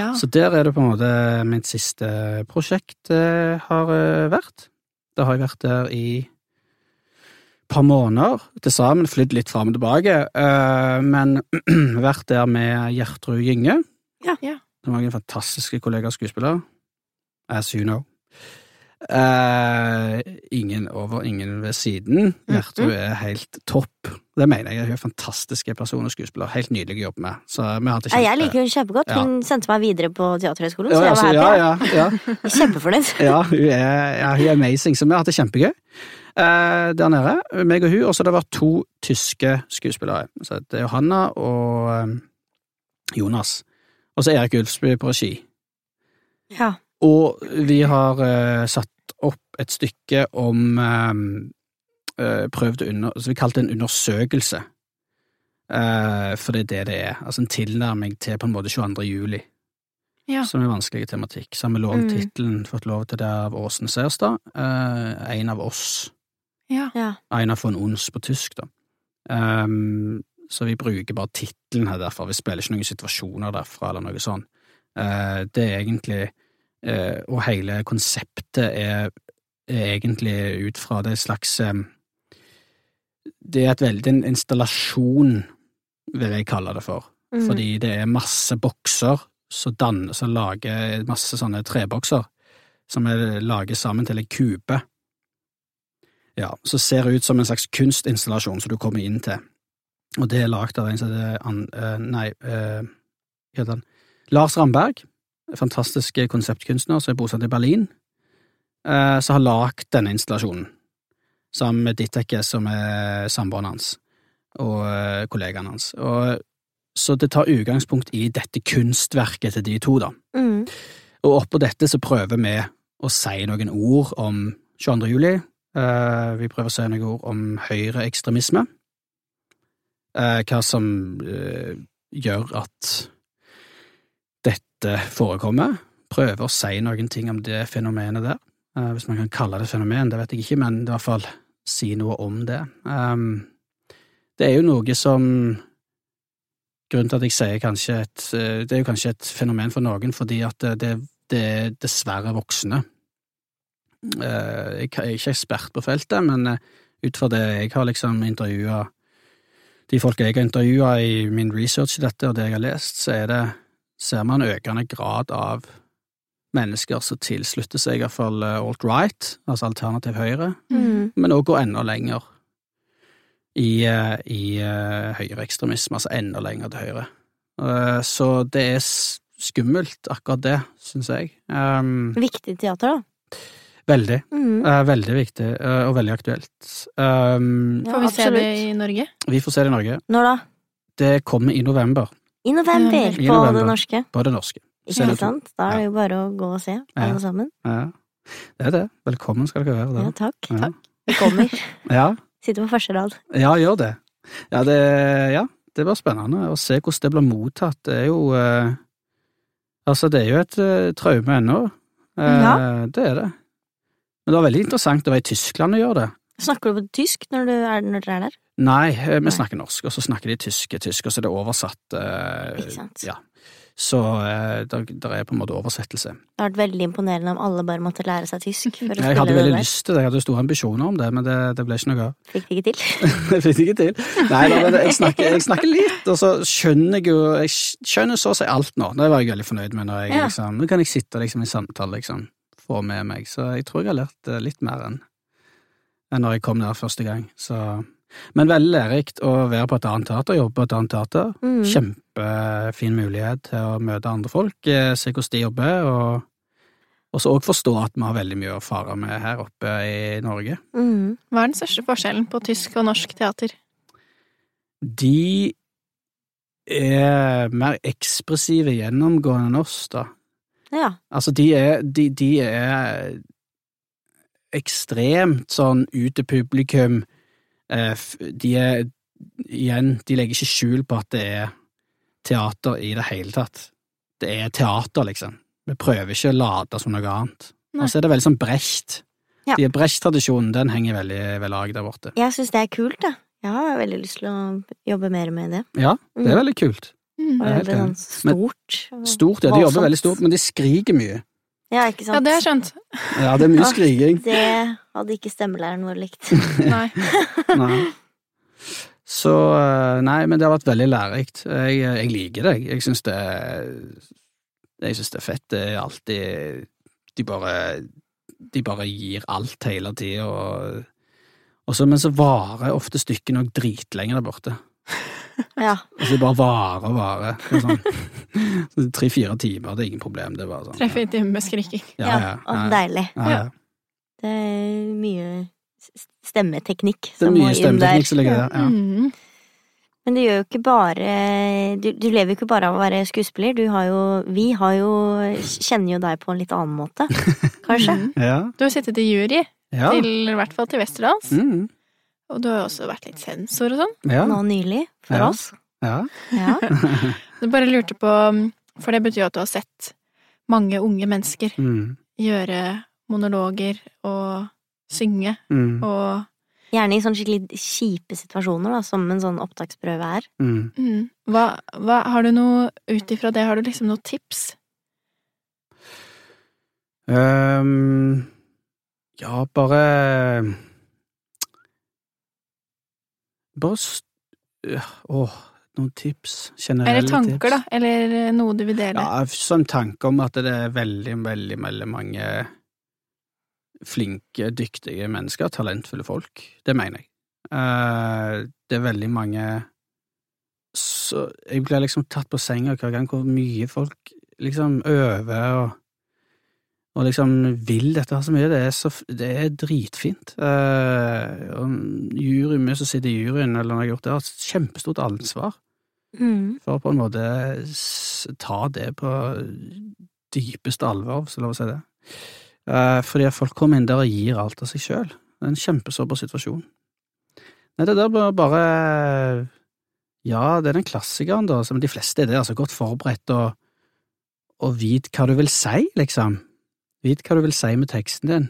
Ja. Så der er det på en måte mitt siste prosjekt eh, har eh, vært. Da har jeg vært der i et par måneder til sammen, flydd litt fram og tilbake, eh, men vært der med Gjertrud Gynge. Ja. Ja. Som var en fantastisk kollega og skuespiller. As you know. Eh, ingen over, ingen ved siden. Gjertrud er helt topp. Det mener jeg. Hun er en fantastisk person og skuespiller. Helt nydelig å jobbe med. Hadde Ja, jeg liker henne kjempegodt. Ja. Hun sendte meg videre på Teaterhøgskolen, ja, så jeg altså, var ja, happy. ja, ja. Kjempefornøyd. Ja, hun er, ja, hun amazing, så vi har hatt det kjempegøy eh, der nede. Meg og hun, og så har det vært to tyske skuespillere. Så det er Johanna og um, Jonas. Og så Erik Ulfsby på regi. Ja. Og vi har eh, satt opp et stykke om eh, eh, Prøvd under... Altså vi kalte det en undersøkelse. Eh, for det er det det er. Altså en tilnærming til på en måte 22. juli Ja. som er vanskelig tematikk. Så har vi lånt Mm. tittelen, fått lov til det av Åsen Serstad. Eh, en av oss. Ja. ja. Einer von Ons på tysk, da. Um, så vi bruker bare tittelen her derfra, Vi spiller ikke noen situasjoner derfra, eller noe sånt. Eh, det er egentlig Og hele konseptet er, er egentlig ut fra det slags eh, Det er et veldig en installasjon, vil jeg kalle det for. Mm. Fordi det er masse bokser som danner, som lager masse sånne trebokser, som er laget sammen til en kube. Ja, som ser ut som en slags kunstinstallasjon som du kommer inn til. Og det er lagd av en som heter eh, Nei, eh, hva heter han? Lars Ramberg, fantastisk konseptkunstner som er bosatt i Berlin, eh, som har lagd denne installasjonen, sammen med Ditteke, som er samboeren hans, og eh, kollegaen hans. Og, så det tar utgangspunkt i dette kunstverket til de to, da. Mm. Og oppå dette så prøver vi å si noen ord om 22. juli. Eh, vi prøver å si noen ord om høyreekstremisme. Uh, hva som eh, gjør at dette forekommer. Prøve å si noen ting om det fenomenet der. Eh, hvis man kan kalle det fenomen, det vet jeg ikke, men i hvert fall si noe om det. Um, det er jo noe som Grunnen til at jeg sier kanskje et eh, Det er jo kanskje et fenomen for noen, fordi at det, det, det er dessverre voksne. Eh, Jeg er ikke ekspert på feltet, men eh, ut fra det jeg har liksom intervjua De folka jeg har intervjua i min research i dette, og det jeg har lest, så er det ser man en økende grad av mennesker som tilslutter seg iallfall alt-right, altså alternativ høyre, Mm. men òg går enda lenger i, eh, i eh, høyreekstremisme, altså enda lenger til høyre. Eh, Så det er skummelt, akkurat det, syns jeg. Um, Viktig teater, da. veldig. Mm. Uh, veldig viktig, uh, og veldig aktuelt. Um, Ja, Får vi se det i Norge? vi får se det i Norge. Når da? Det kommer i november, I november, I på november. det norske. på det norske. Ikke sant? Da er det jo bare å gå og se, alle Ja. sammen. Ja. Det er det. Velkommen skal dere være. Ja, takk. Ja. Vi kommer. Ja. Sitter på første rad. Ja, gjør det. Ja, det, ja, det blir spennende å se hvordan det blir mottatt. Det er jo eh, Altså, det er jo et eh, traume ennå. Eh, Ja. Det er det. Men det var veldig interessant å være i Tyskland og gjøre det. Snakker du på tysk når, du er, når du er der? Nei, eh, vi Nei. snakker norsk, og så snakker de tyske tysk, og så er det oversatt. eh, Ikke sant? Ja. Så eh, der, der er på en måte oversettelse. Det hadde vært veldig imponerende om alle bare måtte lære seg tysk Jeg hadde veldig lyst til det, jeg hadde store ambisjoner om det, men det, det ble ikke noe av. Fikk det ikke til. Det fikk det ikke til. Nei, da, men jeg, snakker, jeg snakker litt, og så skjønner jeg jo Jeg skjønner så å si alt nå. Det var jeg veldig fornøyd med. når jeg Ja. liksom, Nå kan jeg sitte liksom, i samtale liksom, få med meg. Så jeg tror jeg har lært eh, litt mer enn enn når jeg kom der første gang. Så, men veldig lærerikt å være på et annet teater, jobbe på et annet teater. Mm. Kjempefin mulighet til å møte andre folk, eh, se hvordan de jobber, og og så òg forstå at vi har veldig mye å fare med her oppe i Norge. Mm. Hva er den største forskjellen på tysk og norsk teater? De er mer ekspressive gjennomgående enn oss, da. Ja. Altså, de er, de, de er ekstremt sånn ut til publikum. Eh, De er igjen, de legger ikke skjul på at det er teater i det hele tatt. Det er teater, liksom. Vi prøver ikke å late som noe annet. Nei. Og så er det veldig sånn Brecht. Ja. De Brecht-tradisjonen, den henger veldig ved lag der borte. Jeg syns det er kult, da. Jeg har veldig lyst til å jobbe mer med det. Ja, det er veldig kult. Mm. Jeg er helt enig. sånn stort. Men, Stort, ja. De jobber veldig stort, men de skriker mye. Ja, ikke sant? Ja, det har jeg skjønt. Ja, det er mye Ah. skriking. Det hadde ikke stemmelæreren vår likt. Nei. Nei. Så eh, Nei, men det har vært veldig lærerikt. Jeg, jeg liker det. Jeg syns det Jeg syns det er fett. Det er alltid De bare De bare gir alt hele tida, og, og så, Men så varer ofte stykkene òg dritlenge der borte. Ja. Og så bare vare og vare. Sånn. Sånn, Tre-fire timer, det er ingen problem. Det var sånn. Treffer i timer med skriking. Ja, ja. ja, Og ja, deilig. ja, ja. Det er mye stemmeteknikk Det er som må mye inn stemmeteknikk der. som ligger der. Ja. Mm. Men du gjør jo ikke bare du, du lever jo ikke bare av å være skuespiller. Du har jo Vi har jo kjenner jo deg på en litt annen måte, kanskje. Mm. Ja. Du har sittet i jury, Ja. til, i hvert fall til Westerdals. Mm. Og du har jo også vært litt sensor og sånn. ja. Nå nylig, for Ja. oss. ja. Ja. Du bare lurte på For det betyr jo at du har sett mange unge mennesker Mm. gjøre monologer og synge Mm. og Gjerne i sånne skikkelig kjipe situasjoner, da, som en sånn opptaksprøve er. Mm. mm. hva, hva Har du noe ut ifra det, har du liksom noen tips? Um, ja, bare Bare øh, Åh, noen tips? Generelle Eller tanker, tips? da? Eller noe du vil dele? Ja, sånn tanke om at det er veldig, veldig, veldig mange flinke, dyktige mennesker, talentfulle folk. Det mener jeg. Eh, det er veldig mange så Jeg blir liksom tatt på senga hver gang hvor mye folk liksom øver og, og liksom vil dette her så mye. Det er, så, det er dritfint. Uh, jury, vi som sitter i juryen, eller jeg har gjort det, har et kjempestort ansvar Mm. for å på en måte ta det på dypeste alvor, hvis det er lov å si det. Uh, fordi folk kommer inn der og gir alt av seg sjøl. Det er en kjempesårbar situasjon. Nei, det der bør bare Ja, det er den klassikeren, da, som de fleste er det, altså godt forberedt og, og vit hva du vil si, liksom. Vit hva du vil si med teksten din.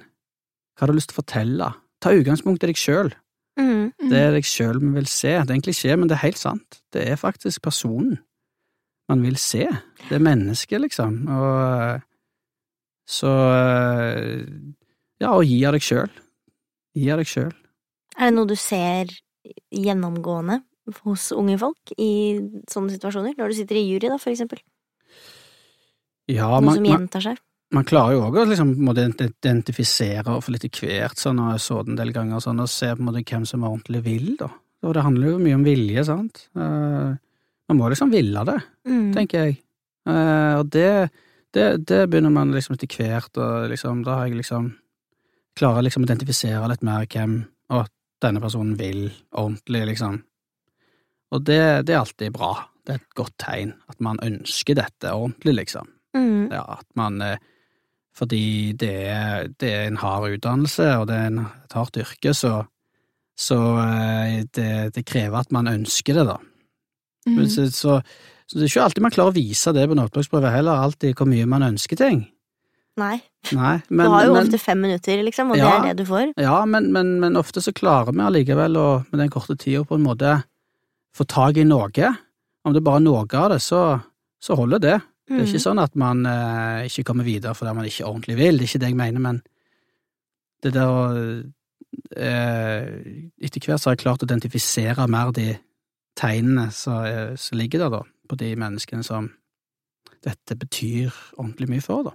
Hva har du lyst til å fortelle? Ta utgangspunkt i deg sjøl. Mm. Det er deg sjøl vi vil se. Det er en klisjé, men det er helt sant. Det er faktisk personen man vil se. Det er mennesket, liksom. Og så Ja, og gi av deg sjøl. Gi av deg sjøl. Er det noe du ser gjennomgående hos unge folk i sånne situasjoner? Når du sitter i jury, da, for eksempel? Ja, Noe man, som gjentar seg? Man klarer jo òg å liksom, identifisere og få litt hvert, sånn, og så det en del ganger, sånn, og se på en måte hvem som ordentlig vil, da. Og det handler jo mye om vilje, sant. Uh, man må liksom ville det. Mm. tenker jeg. Uh, og det, det, det begynner man liksom etter hvert, og liksom, da har jeg liksom Klarer liksom å identifisere litt mer hvem og denne personen vil ordentlig, liksom. Og det, det er alltid bra. Det er et godt tegn at man ønsker dette ordentlig, liksom. Mm. Ja, at man eh, Fordi det er, det er en hard utdannelse, og det er en, et hardt yrke, så, så eh, det, det krever at man ønsker det, da. Mm. Men Så, så, så det er ikke alltid man klarer å vise det på noteblokksprøve heller, alltid hvor mye man ønsker ting. Nei. Nei, Du har jo men, ofte fem minutter, liksom, og Ja. det er det du får. ja, men, men, men ofte så klarer vi allikevel å, med den korte tida, på en måte få tak i noe. Om det bare er noe av det, så, så holder det. Det er Mm. ikke sånn at man eh, ikke kommer videre fordi man ikke ordentlig vil, det er ikke det jeg mener, men det der å eh, Etter hvert så har jeg klart å identifisere mer de tegnene som eh, som ligger der, da, på de menneskene som dette betyr ordentlig mye for, da.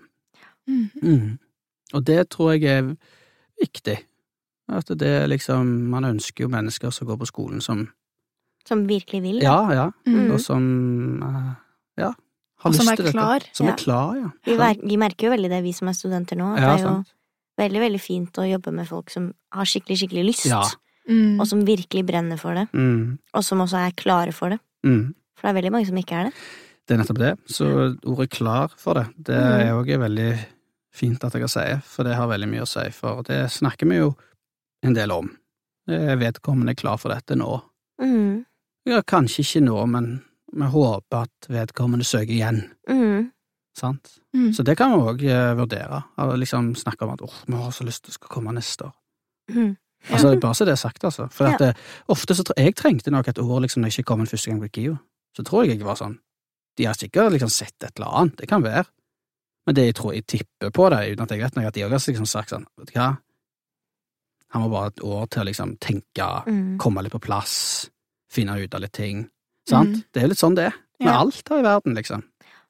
Mm. Mm. Og det tror jeg er viktig. At det er liksom Man ønsker jo mennesker som går på skolen som Som virkelig vil. Ja, ja, Mm. og som eh, ja, har som lyst er til dette. klar. Som Ja. er klar, ja. Vi, vi merker jo veldig det, vi som er studenter nå. At Ja, det er jo sant. veldig, veldig fint å jobbe med folk som har skikkelig, skikkelig lyst. Ja. Mm. Og som virkelig brenner for det. Mm. Og som også er klare for det. Mm. For det er veldig mange som ikke er det. Det er nettopp det. Så ordet klar for det, det Mm. er òg veldig fint at jeg kan si, for det har veldig mye å si. For det snakker vi jo en del om. Vet vedkommende er klar for dette nå. Mm. Ja, kanskje ikke nå, men vi håper at vedkommende søker igjen. Mm. Sant? Mm. Så det kan vi òg vurdere. Liksom snakke om at åh, vi har så lyst til å komme neste år. Mm. Ja. Altså, bare så det er sagt, altså. For Ja. at det, ofte så tror jeg trengte nok et år liksom, når jeg ikke kom en første gang på KIO. Så tror jeg jeg var sånn De har sikkert liksom sett et eller annet, det kan være. Men det jeg tror jeg tipper på det, uten at jeg vet noe, at de òg har liksom sagt sånn, vet du hva, han må bare et år til å liksom tenke, Mm. komme litt på plass, finne ut av litt ting. Sant? Mm. Det er jo litt sånn det er, med Ja. alt her i verden, liksom.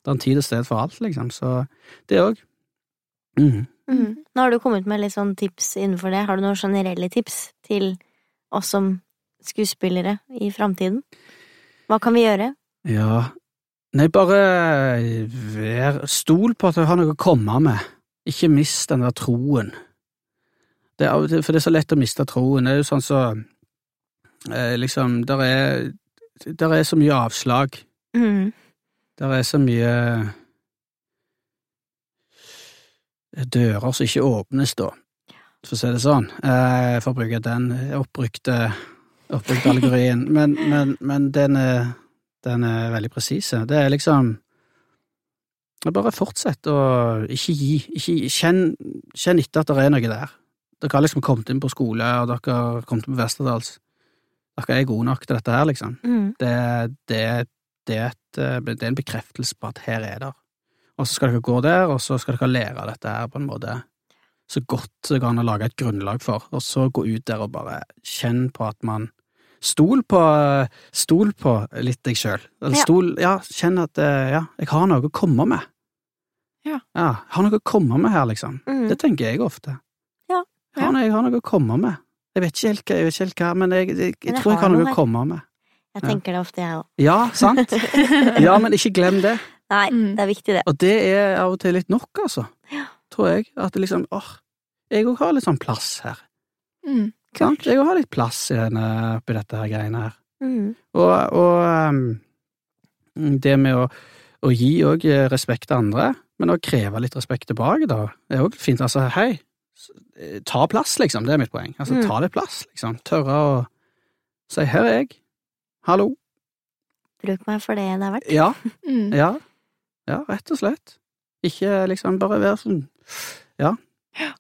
Det er en tid og sted for alt, liksom, så det òg. Mm. Mm. Nå har du kommet med litt sånn tips innenfor det. Har du noen generelle tips til oss som skuespillere i framtiden? Hva kan vi gjøre? Ja, nei, bare vær Stol på at du har noe å komme med. Ikke mist den der troen. Det er, for det er så lett å miste troen. Det er jo sånn så eh, Liksom, der er Der er så mye avslag. Mm. Der er så mye dører som ikke åpnes, da, for å si det sånn, eh, for å bruke den oppbrukte, oppbrukte allegorien. Men, men, men den, er, den er veldig presis. Det er liksom Bare fortsett å ikke gi. Ikke, kjenn, kjenn etter at det er noe der. Dere har liksom kommet inn på skole, og dere har kommet inn på Westerdals. Dere er gode nok til dette her, liksom. Mm. Det, det, det, er et, eh, det er en bekreftelse på at her er det. Og så skal dere gå der, og så skal dere lære dette her på en måte så godt det går an å lage et grunnlag for, og så gå ut der og bare kjenn på at man Stol på, stol på litt deg sjøl. Eller stol Ja, kjenn at eh, ja, jeg har noe å komme med. Ja. ja har noe å komme med her, liksom. Mm. Det tenker jeg ofte. Ja. ja. har noe, jeg har noe å komme med. Jeg vet ikke helt hva, jeg vet ikke helt hva men jeg, jeg, jeg, Men jeg tror jeg har har noe å komme med. Jeg tenker det ofte, jeg òg. Ja, sant? Ja, men ikke glem det. Nei, Mm. det er viktig, det. Og det er av og til litt nok, altså. Ja. Tror jeg. At det liksom åh, jeg òg har litt sånn plass her. Mm. Sant? Jeg òg har litt plass i denne, oppi dette her greiene her. Mm. Og, og um, det med å, å gi òg respekt til andre, men å kreve litt respekt tilbake, da, er òg fint. Altså, hei, ta plass, liksom. Det er mitt poeng. Altså, Mm. ta litt plass, liksom. Tørre å si 'her er jeg'. Hallo. Bruk meg for det det er verdt. Ja, Mm. ja. Ja, rett og slett. Ikke liksom bare være sånn Ja.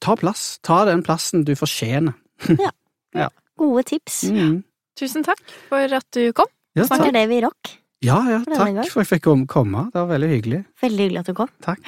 Ta plass. Ta den plassen du fortjener. Ja, Gode tips. Mm. Tusen takk for at du kom. Ja, Snakker det vi rock. Ja, ja, for takk for at jeg fikk komme. Det var veldig hyggelig. Veldig hyggelig at du kom. Takk.